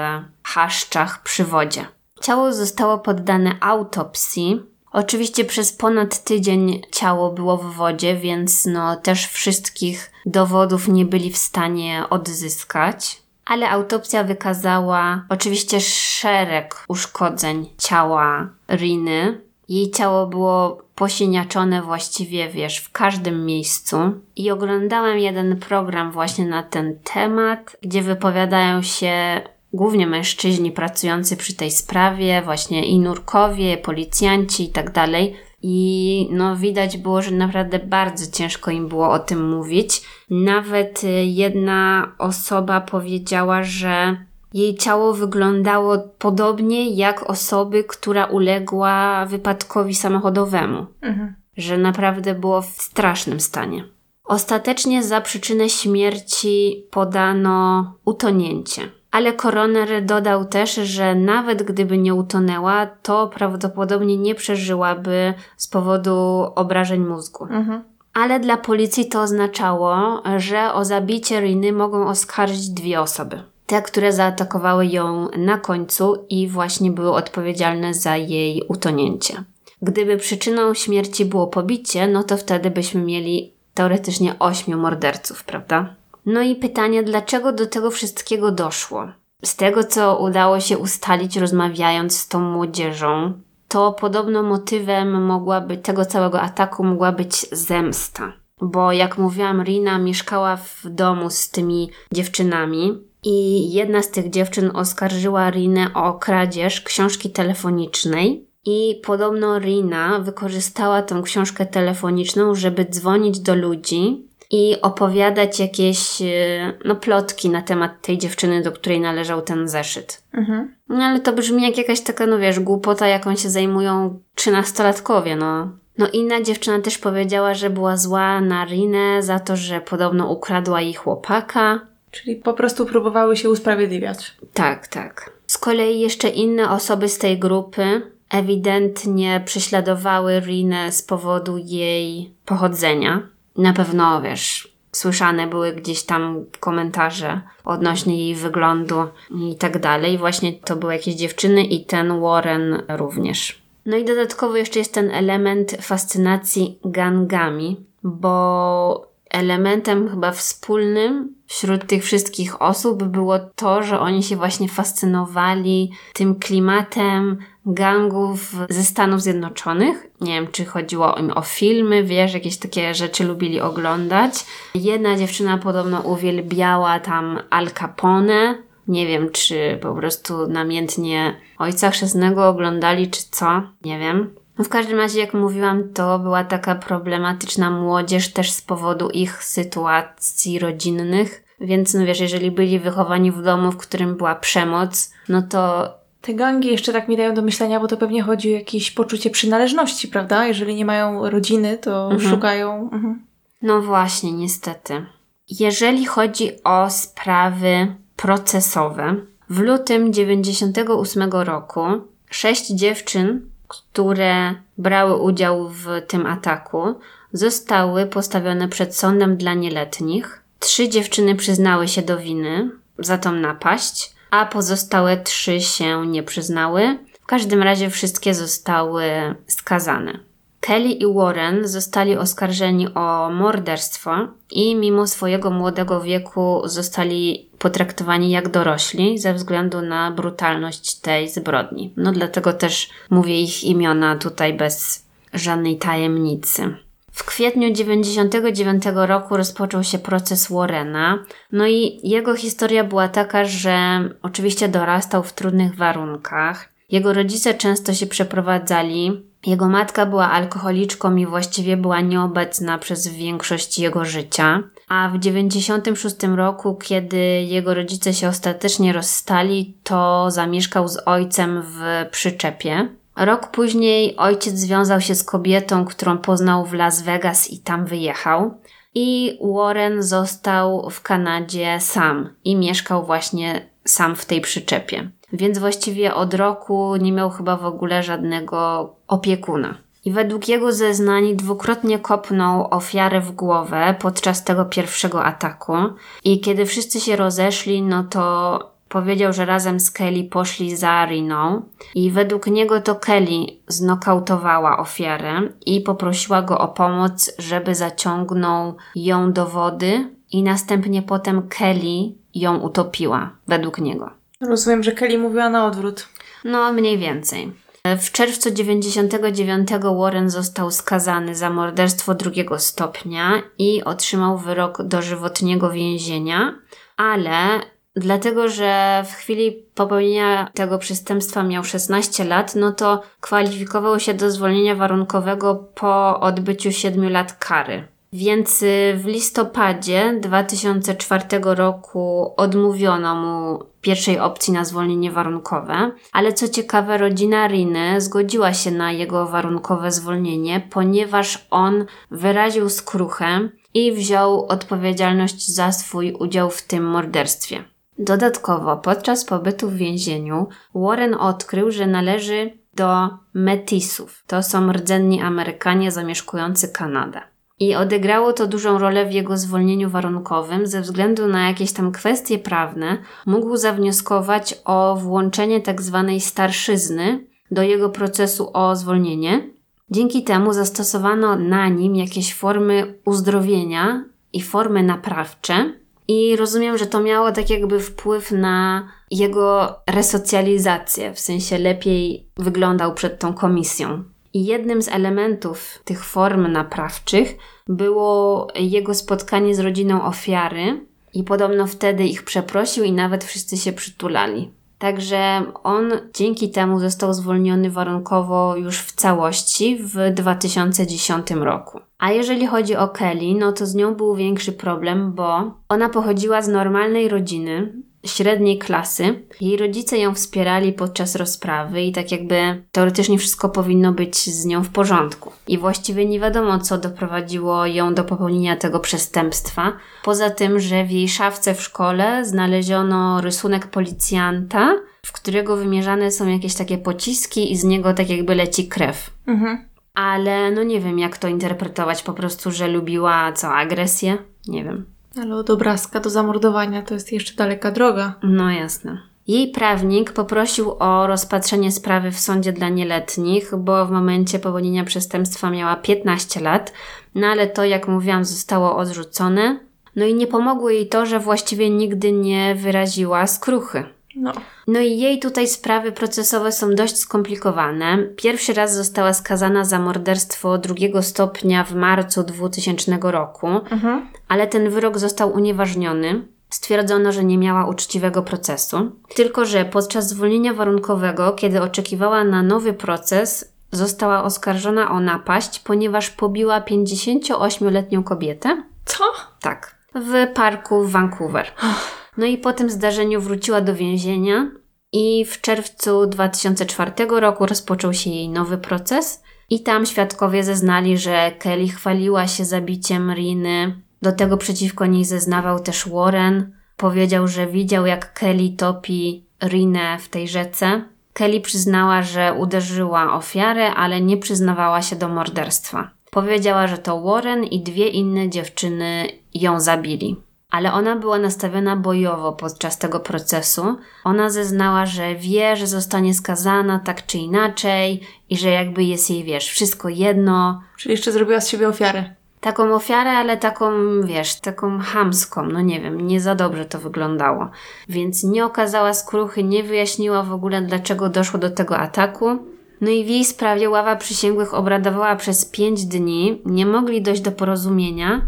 chaszczach przy wodzie. Ciało zostało poddane autopsji. Oczywiście przez ponad tydzień ciało było w wodzie, więc no też wszystkich dowodów nie byli w stanie odzyskać. Ale autopsja wykazała oczywiście szereg uszkodzeń ciała Riny. Jej ciało było posiniaczone właściwie, wiesz, w każdym miejscu. I oglądałam jeden program właśnie na ten temat, gdzie wypowiadają się głównie mężczyźni pracujący przy tej sprawie, właśnie i nurkowie, policjanci i tak dalej. I no widać było, że naprawdę bardzo ciężko im było o tym mówić. Nawet y, jedna osoba powiedziała, że jej ciało wyglądało podobnie jak osoby, która uległa wypadkowi samochodowemu. Mhm. Że naprawdę było w strasznym stanie. Ostatecznie za przyczynę śmierci podano utonięcie. Ale koroner dodał też, że nawet gdyby nie utonęła, to prawdopodobnie nie przeżyłaby z powodu obrażeń mózgu. Mhm. Ale dla policji to oznaczało, że o zabicie Riny mogą oskarżyć dwie osoby. Te, które zaatakowały ją na końcu i właśnie były odpowiedzialne za jej utonięcie. Gdyby przyczyną śmierci było pobicie, no to wtedy byśmy mieli teoretycznie ośmiu morderców, prawda? No i pytanie, dlaczego do tego wszystkiego doszło? Z tego, co udało się ustalić rozmawiając z tą młodzieżą, to podobno motywem mogłaby tego całego ataku mogła być zemsta. Bo jak mówiłam, Rina mieszkała w domu z tymi dziewczynami i jedna z tych dziewczyn oskarżyła Rinę o kradzież książki telefonicznej. I podobno Rina wykorzystała tą książkę telefoniczną, żeby dzwonić do ludzi i opowiadać jakieś e, no, plotki na temat tej dziewczyny, do której należał ten zeszyt. Mhm. No ale to brzmi jak jakaś taka, no wiesz, głupota, jaką się zajmują trzynastolatkowie, no. No inna dziewczyna też powiedziała, że była zła na Rinę za to, że podobno ukradła jej chłopaka. Czyli po prostu próbowały się usprawiedliwiać. Tak, tak. Z kolei jeszcze inne osoby z tej grupy ewidentnie prześladowały Rinę z powodu jej pochodzenia. Na pewno, wiesz, słyszane były gdzieś tam komentarze odnośnie jej wyglądu i tak dalej. Właśnie to były jakieś dziewczyny i ten Warren również. No i dodatkowo jeszcze jest ten element fascynacji gangami, bo elementem chyba wspólnym wśród tych wszystkich osób było to, że oni się właśnie fascynowali tym klimatem gangów ze Stanów Zjednoczonych. Nie wiem, czy chodziło im o filmy, wiesz, jakieś takie rzeczy lubili oglądać. Jedna dziewczyna podobno uwielbiała tam Al Capone. Nie wiem, czy po prostu namiętnie Ojca Chrzestnego oglądali, czy co. Nie wiem. No w każdym razie, jak mówiłam, to była taka problematyczna młodzież też z powodu ich sytuacji rodzinnych. Więc no wiesz, jeżeli byli wychowani w domu, w którym była przemoc, no to te gangi jeszcze tak mi dają do myślenia, bo to pewnie chodzi o jakieś poczucie przynależności, prawda? Jeżeli nie mają rodziny, to mhm. szukają. Mhm. No właśnie, niestety. Jeżeli chodzi o sprawy procesowe, w lutym 98 roku sześć dziewczyn, które brały udział w tym ataku, zostały postawione przed sądem dla nieletnich. Trzy dziewczyny przyznały się do winy za tą napaść, a pozostałe trzy się nie przyznały. W każdym razie wszystkie zostały skazane. Kelly i Warren zostali oskarżeni o morderstwo i mimo swojego młodego wieku zostali potraktowani jak dorośli ze względu na brutalność tej zbrodni. No dlatego też mówię ich imiona tutaj bez żadnej tajemnicy. W kwietniu 1999 roku rozpoczął się proces Warrena, no i jego historia była taka, że oczywiście dorastał w trudnych warunkach. Jego rodzice często się przeprowadzali. Jego matka była alkoholiczką i właściwie była nieobecna przez większość jego życia. A w 1996 roku, kiedy jego rodzice się ostatecznie rozstali, to zamieszkał z ojcem w przyczepie. Rok później ojciec związał się z kobietą, którą poznał w Las Vegas i tam wyjechał. I Warren został w Kanadzie sam i mieszkał właśnie sam w tej przyczepie. Więc właściwie od roku nie miał chyba w ogóle żadnego opiekuna. I według jego zeznań dwukrotnie kopnął ofiarę w głowę podczas tego pierwszego ataku. I kiedy wszyscy się rozeszli, no to Powiedział, że razem z Kelly poszli za Riną i według niego to Kelly znokautowała ofiarę i poprosiła go o pomoc, żeby zaciągnął ją do wody i następnie potem Kelly ją utopiła, według niego. Rozumiem, że Kelly mówiła na odwrót. No, mniej więcej. W czerwcu 99 Warren został skazany za morderstwo drugiego stopnia i otrzymał wyrok dożywotniego więzienia, ale Dlatego, że w chwili popełnienia tego przestępstwa miał 16 lat, no to kwalifikował się do zwolnienia warunkowego po odbyciu 7 lat kary. Więc y, w listopadzie 2004 roku odmówiono mu pierwszej opcji na zwolnienie warunkowe, ale co ciekawe, rodzina Riny zgodziła się na jego warunkowe zwolnienie, ponieważ on wyraził skruchę i wziął odpowiedzialność za swój udział w tym morderstwie. Dodatkowo, podczas pobytu w więzieniu, Warren odkrył, że należy do metisów. To są rdzenni Amerykanie zamieszkujący Kanadę. I odegrało to dużą rolę w jego zwolnieniu warunkowym, ze względu na jakieś tam kwestie prawne, mógł zawnioskować o włączenie tzw. Tak starszyzny do jego procesu o zwolnienie. Dzięki temu zastosowano na nim jakieś formy uzdrowienia i formy naprawcze, i rozumiem, że to miało tak jakby wpływ na jego resocjalizację, w sensie lepiej wyglądał przed tą komisją. I jednym z elementów tych form naprawczych było jego spotkanie z rodziną ofiary, i podobno wtedy ich przeprosił, i nawet wszyscy się przytulali. Także on dzięki temu został zwolniony warunkowo już w całości w 2010 roku. A jeżeli chodzi o Kelly, no to z nią był większy problem, bo ona pochodziła z normalnej rodziny, średniej klasy. Jej rodzice ją wspierali podczas rozprawy i tak jakby teoretycznie wszystko powinno być z nią w porządku. I właściwie nie wiadomo, co doprowadziło ją do popełnienia tego przestępstwa. Poza tym, że w jej szafce w szkole znaleziono rysunek policjanta, w którego wymierzane są jakieś takie pociski i z niego tak jakby leci krew. Mhm. Ale no nie wiem, jak to interpretować. Po prostu, że lubiła co, agresję? Nie wiem. Ale od obrazka do zamordowania to jest jeszcze daleka droga. No jasne. Jej prawnik poprosił o rozpatrzenie sprawy w sądzie dla nieletnich, bo w momencie popełnienia przestępstwa miała 15 lat, no ale to, jak mówiłam, zostało odrzucone. No i nie pomogło jej to, że właściwie nigdy nie wyraziła skruchy. No. no i jej tutaj sprawy procesowe są dość skomplikowane. Pierwszy raz została skazana za morderstwo drugiego stopnia w marcu 2000 roku, mhm. ale ten wyrok został unieważniony. Stwierdzono, że nie miała uczciwego procesu. Tylko, że podczas zwolnienia warunkowego, kiedy oczekiwała na nowy proces, została oskarżona o napaść, ponieważ pobiła 58-letnią kobietę. Co? Tak. W parku w Vancouver. No i po tym zdarzeniu wróciła do więzienia i w czerwcu 2004 roku rozpoczął się jej nowy proces. I tam świadkowie zeznali, że Kelly chwaliła się zabiciem Riny. Do tego przeciwko niej zeznawał też Warren. Powiedział, że widział jak Kelly topi Rinę w tej rzece. Kelly przyznała, że uderzyła ofiarę, ale nie przyznawała się do morderstwa. Powiedziała, że to Warren i dwie inne dziewczyny ją zabili ale ona była nastawiona bojowo podczas tego procesu. Ona zeznała, że wie, że zostanie skazana tak czy inaczej i że jakby jest jej, wiesz, wszystko jedno. Czyli jeszcze zrobiła z siebie ofiarę. Taką ofiarę, ale taką, wiesz, taką hamską, no nie wiem, nie za dobrze to wyglądało. Więc nie okazała skruchy, nie wyjaśniła w ogóle, dlaczego doszło do tego ataku. No i w jej sprawie ława przysięgłych obradowała przez pięć dni, nie mogli dojść do porozumienia,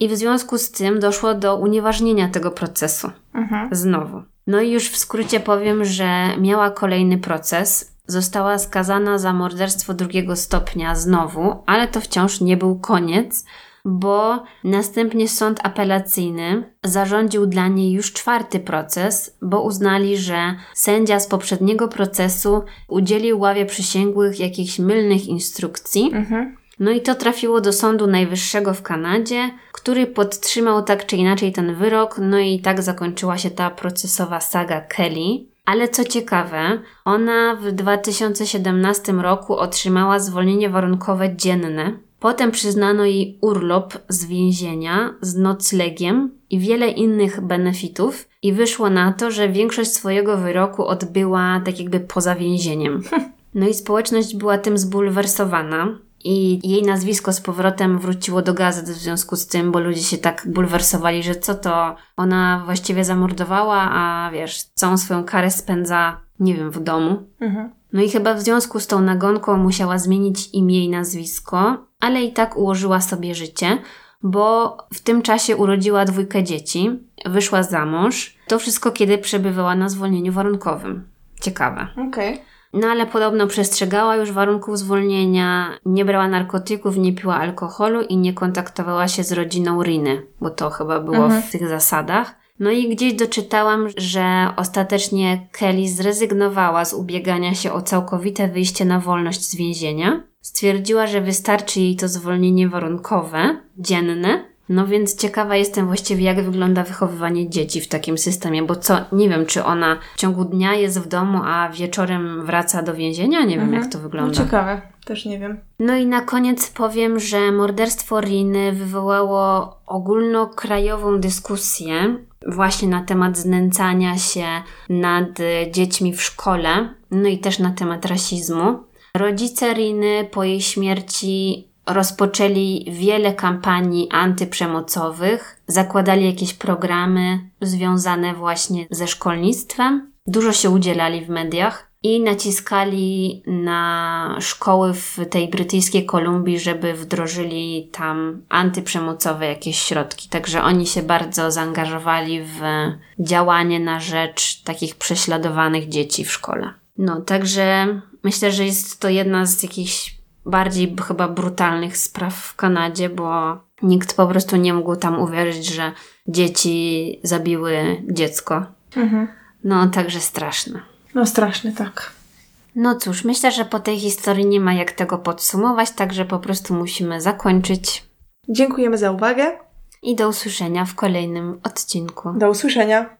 i w związku z tym doszło do unieważnienia tego procesu. Mhm. Znowu. No i już w skrócie powiem, że miała kolejny proces. Została skazana za morderstwo drugiego stopnia znowu, ale to wciąż nie był koniec, bo następnie sąd apelacyjny zarządził dla niej już czwarty proces, bo uznali, że sędzia z poprzedniego procesu udzielił ławie przysięgłych jakichś mylnych instrukcji. Mhm no i to trafiło do Sądu Najwyższego w Kanadzie, który podtrzymał tak czy inaczej ten wyrok, no i tak zakończyła się ta procesowa saga Kelly. Ale co ciekawe, ona w 2017 roku otrzymała zwolnienie warunkowe dzienne. Potem przyznano jej urlop z więzienia z noclegiem i wiele innych benefitów, i wyszło na to, że większość swojego wyroku odbyła tak jakby poza więzieniem. <laughs> No i społeczność była tym zbulwersowana i jej nazwisko z powrotem wróciło do gazet w związku z tym, bo ludzie się tak bulwersowali, że co to ona właściwie zamordowała, a wiesz, całą swoją karę spędza, nie wiem, w domu. Mhm. No i chyba w związku z tą nagonką musiała zmienić imię i nazwisko, ale i tak ułożyła sobie życie, bo w tym czasie urodziła dwójkę dzieci, wyszła za mąż. To wszystko, kiedy przebywała na zwolnieniu warunkowym. Ciekawe. Okej. Okay. No ale podobno przestrzegała już warunków zwolnienia, nie brała narkotyków, nie piła alkoholu i nie kontaktowała się z rodziną Riny, bo to chyba było mhm. w tych zasadach. No i gdzieś doczytałam, że ostatecznie Kelly zrezygnowała z ubiegania się o całkowite wyjście na wolność z więzienia. Stwierdziła, że wystarczy jej to zwolnienie warunkowe, dzienne, no więc ciekawa jestem właściwie, jak wygląda wychowywanie dzieci w takim systemie, bo co, nie wiem, czy ona w ciągu dnia jest w domu, a wieczorem wraca do więzienia? Nie wiem, mhm. jak to wygląda. No ciekawe, też nie wiem. No i na koniec powiem, że morderstwo Riny wywołało ogólnokrajową dyskusję właśnie na temat znęcania się nad dziećmi w szkole, no i też na temat rasizmu. Rodzice Riny po jej śmierci rozpoczęli wiele kampanii antyprzemocowych, zakładali jakieś programy związane właśnie ze szkolnictwem, dużo się udzielali w mediach i naciskali na szkoły w tej brytyjskiej Kolumbii, żeby wdrożyli tam antyprzemocowe jakieś środki. Także oni się bardzo zaangażowali w działanie na rzecz takich prześladowanych dzieci w szkole. No, także myślę, że jest to jedna z jakichś bardziej chyba brutalnych spraw w Kanadzie, bo nikt po prostu nie mógł tam uwierzyć, że dzieci zabiły dziecko. Mhm. No, także straszne. No straszny, tak. No cóż, myślę, że po tej historii nie ma jak tego podsumować, także po prostu musimy zakończyć. Dziękujemy za uwagę. I do usłyszenia w kolejnym odcinku. Do usłyszenia.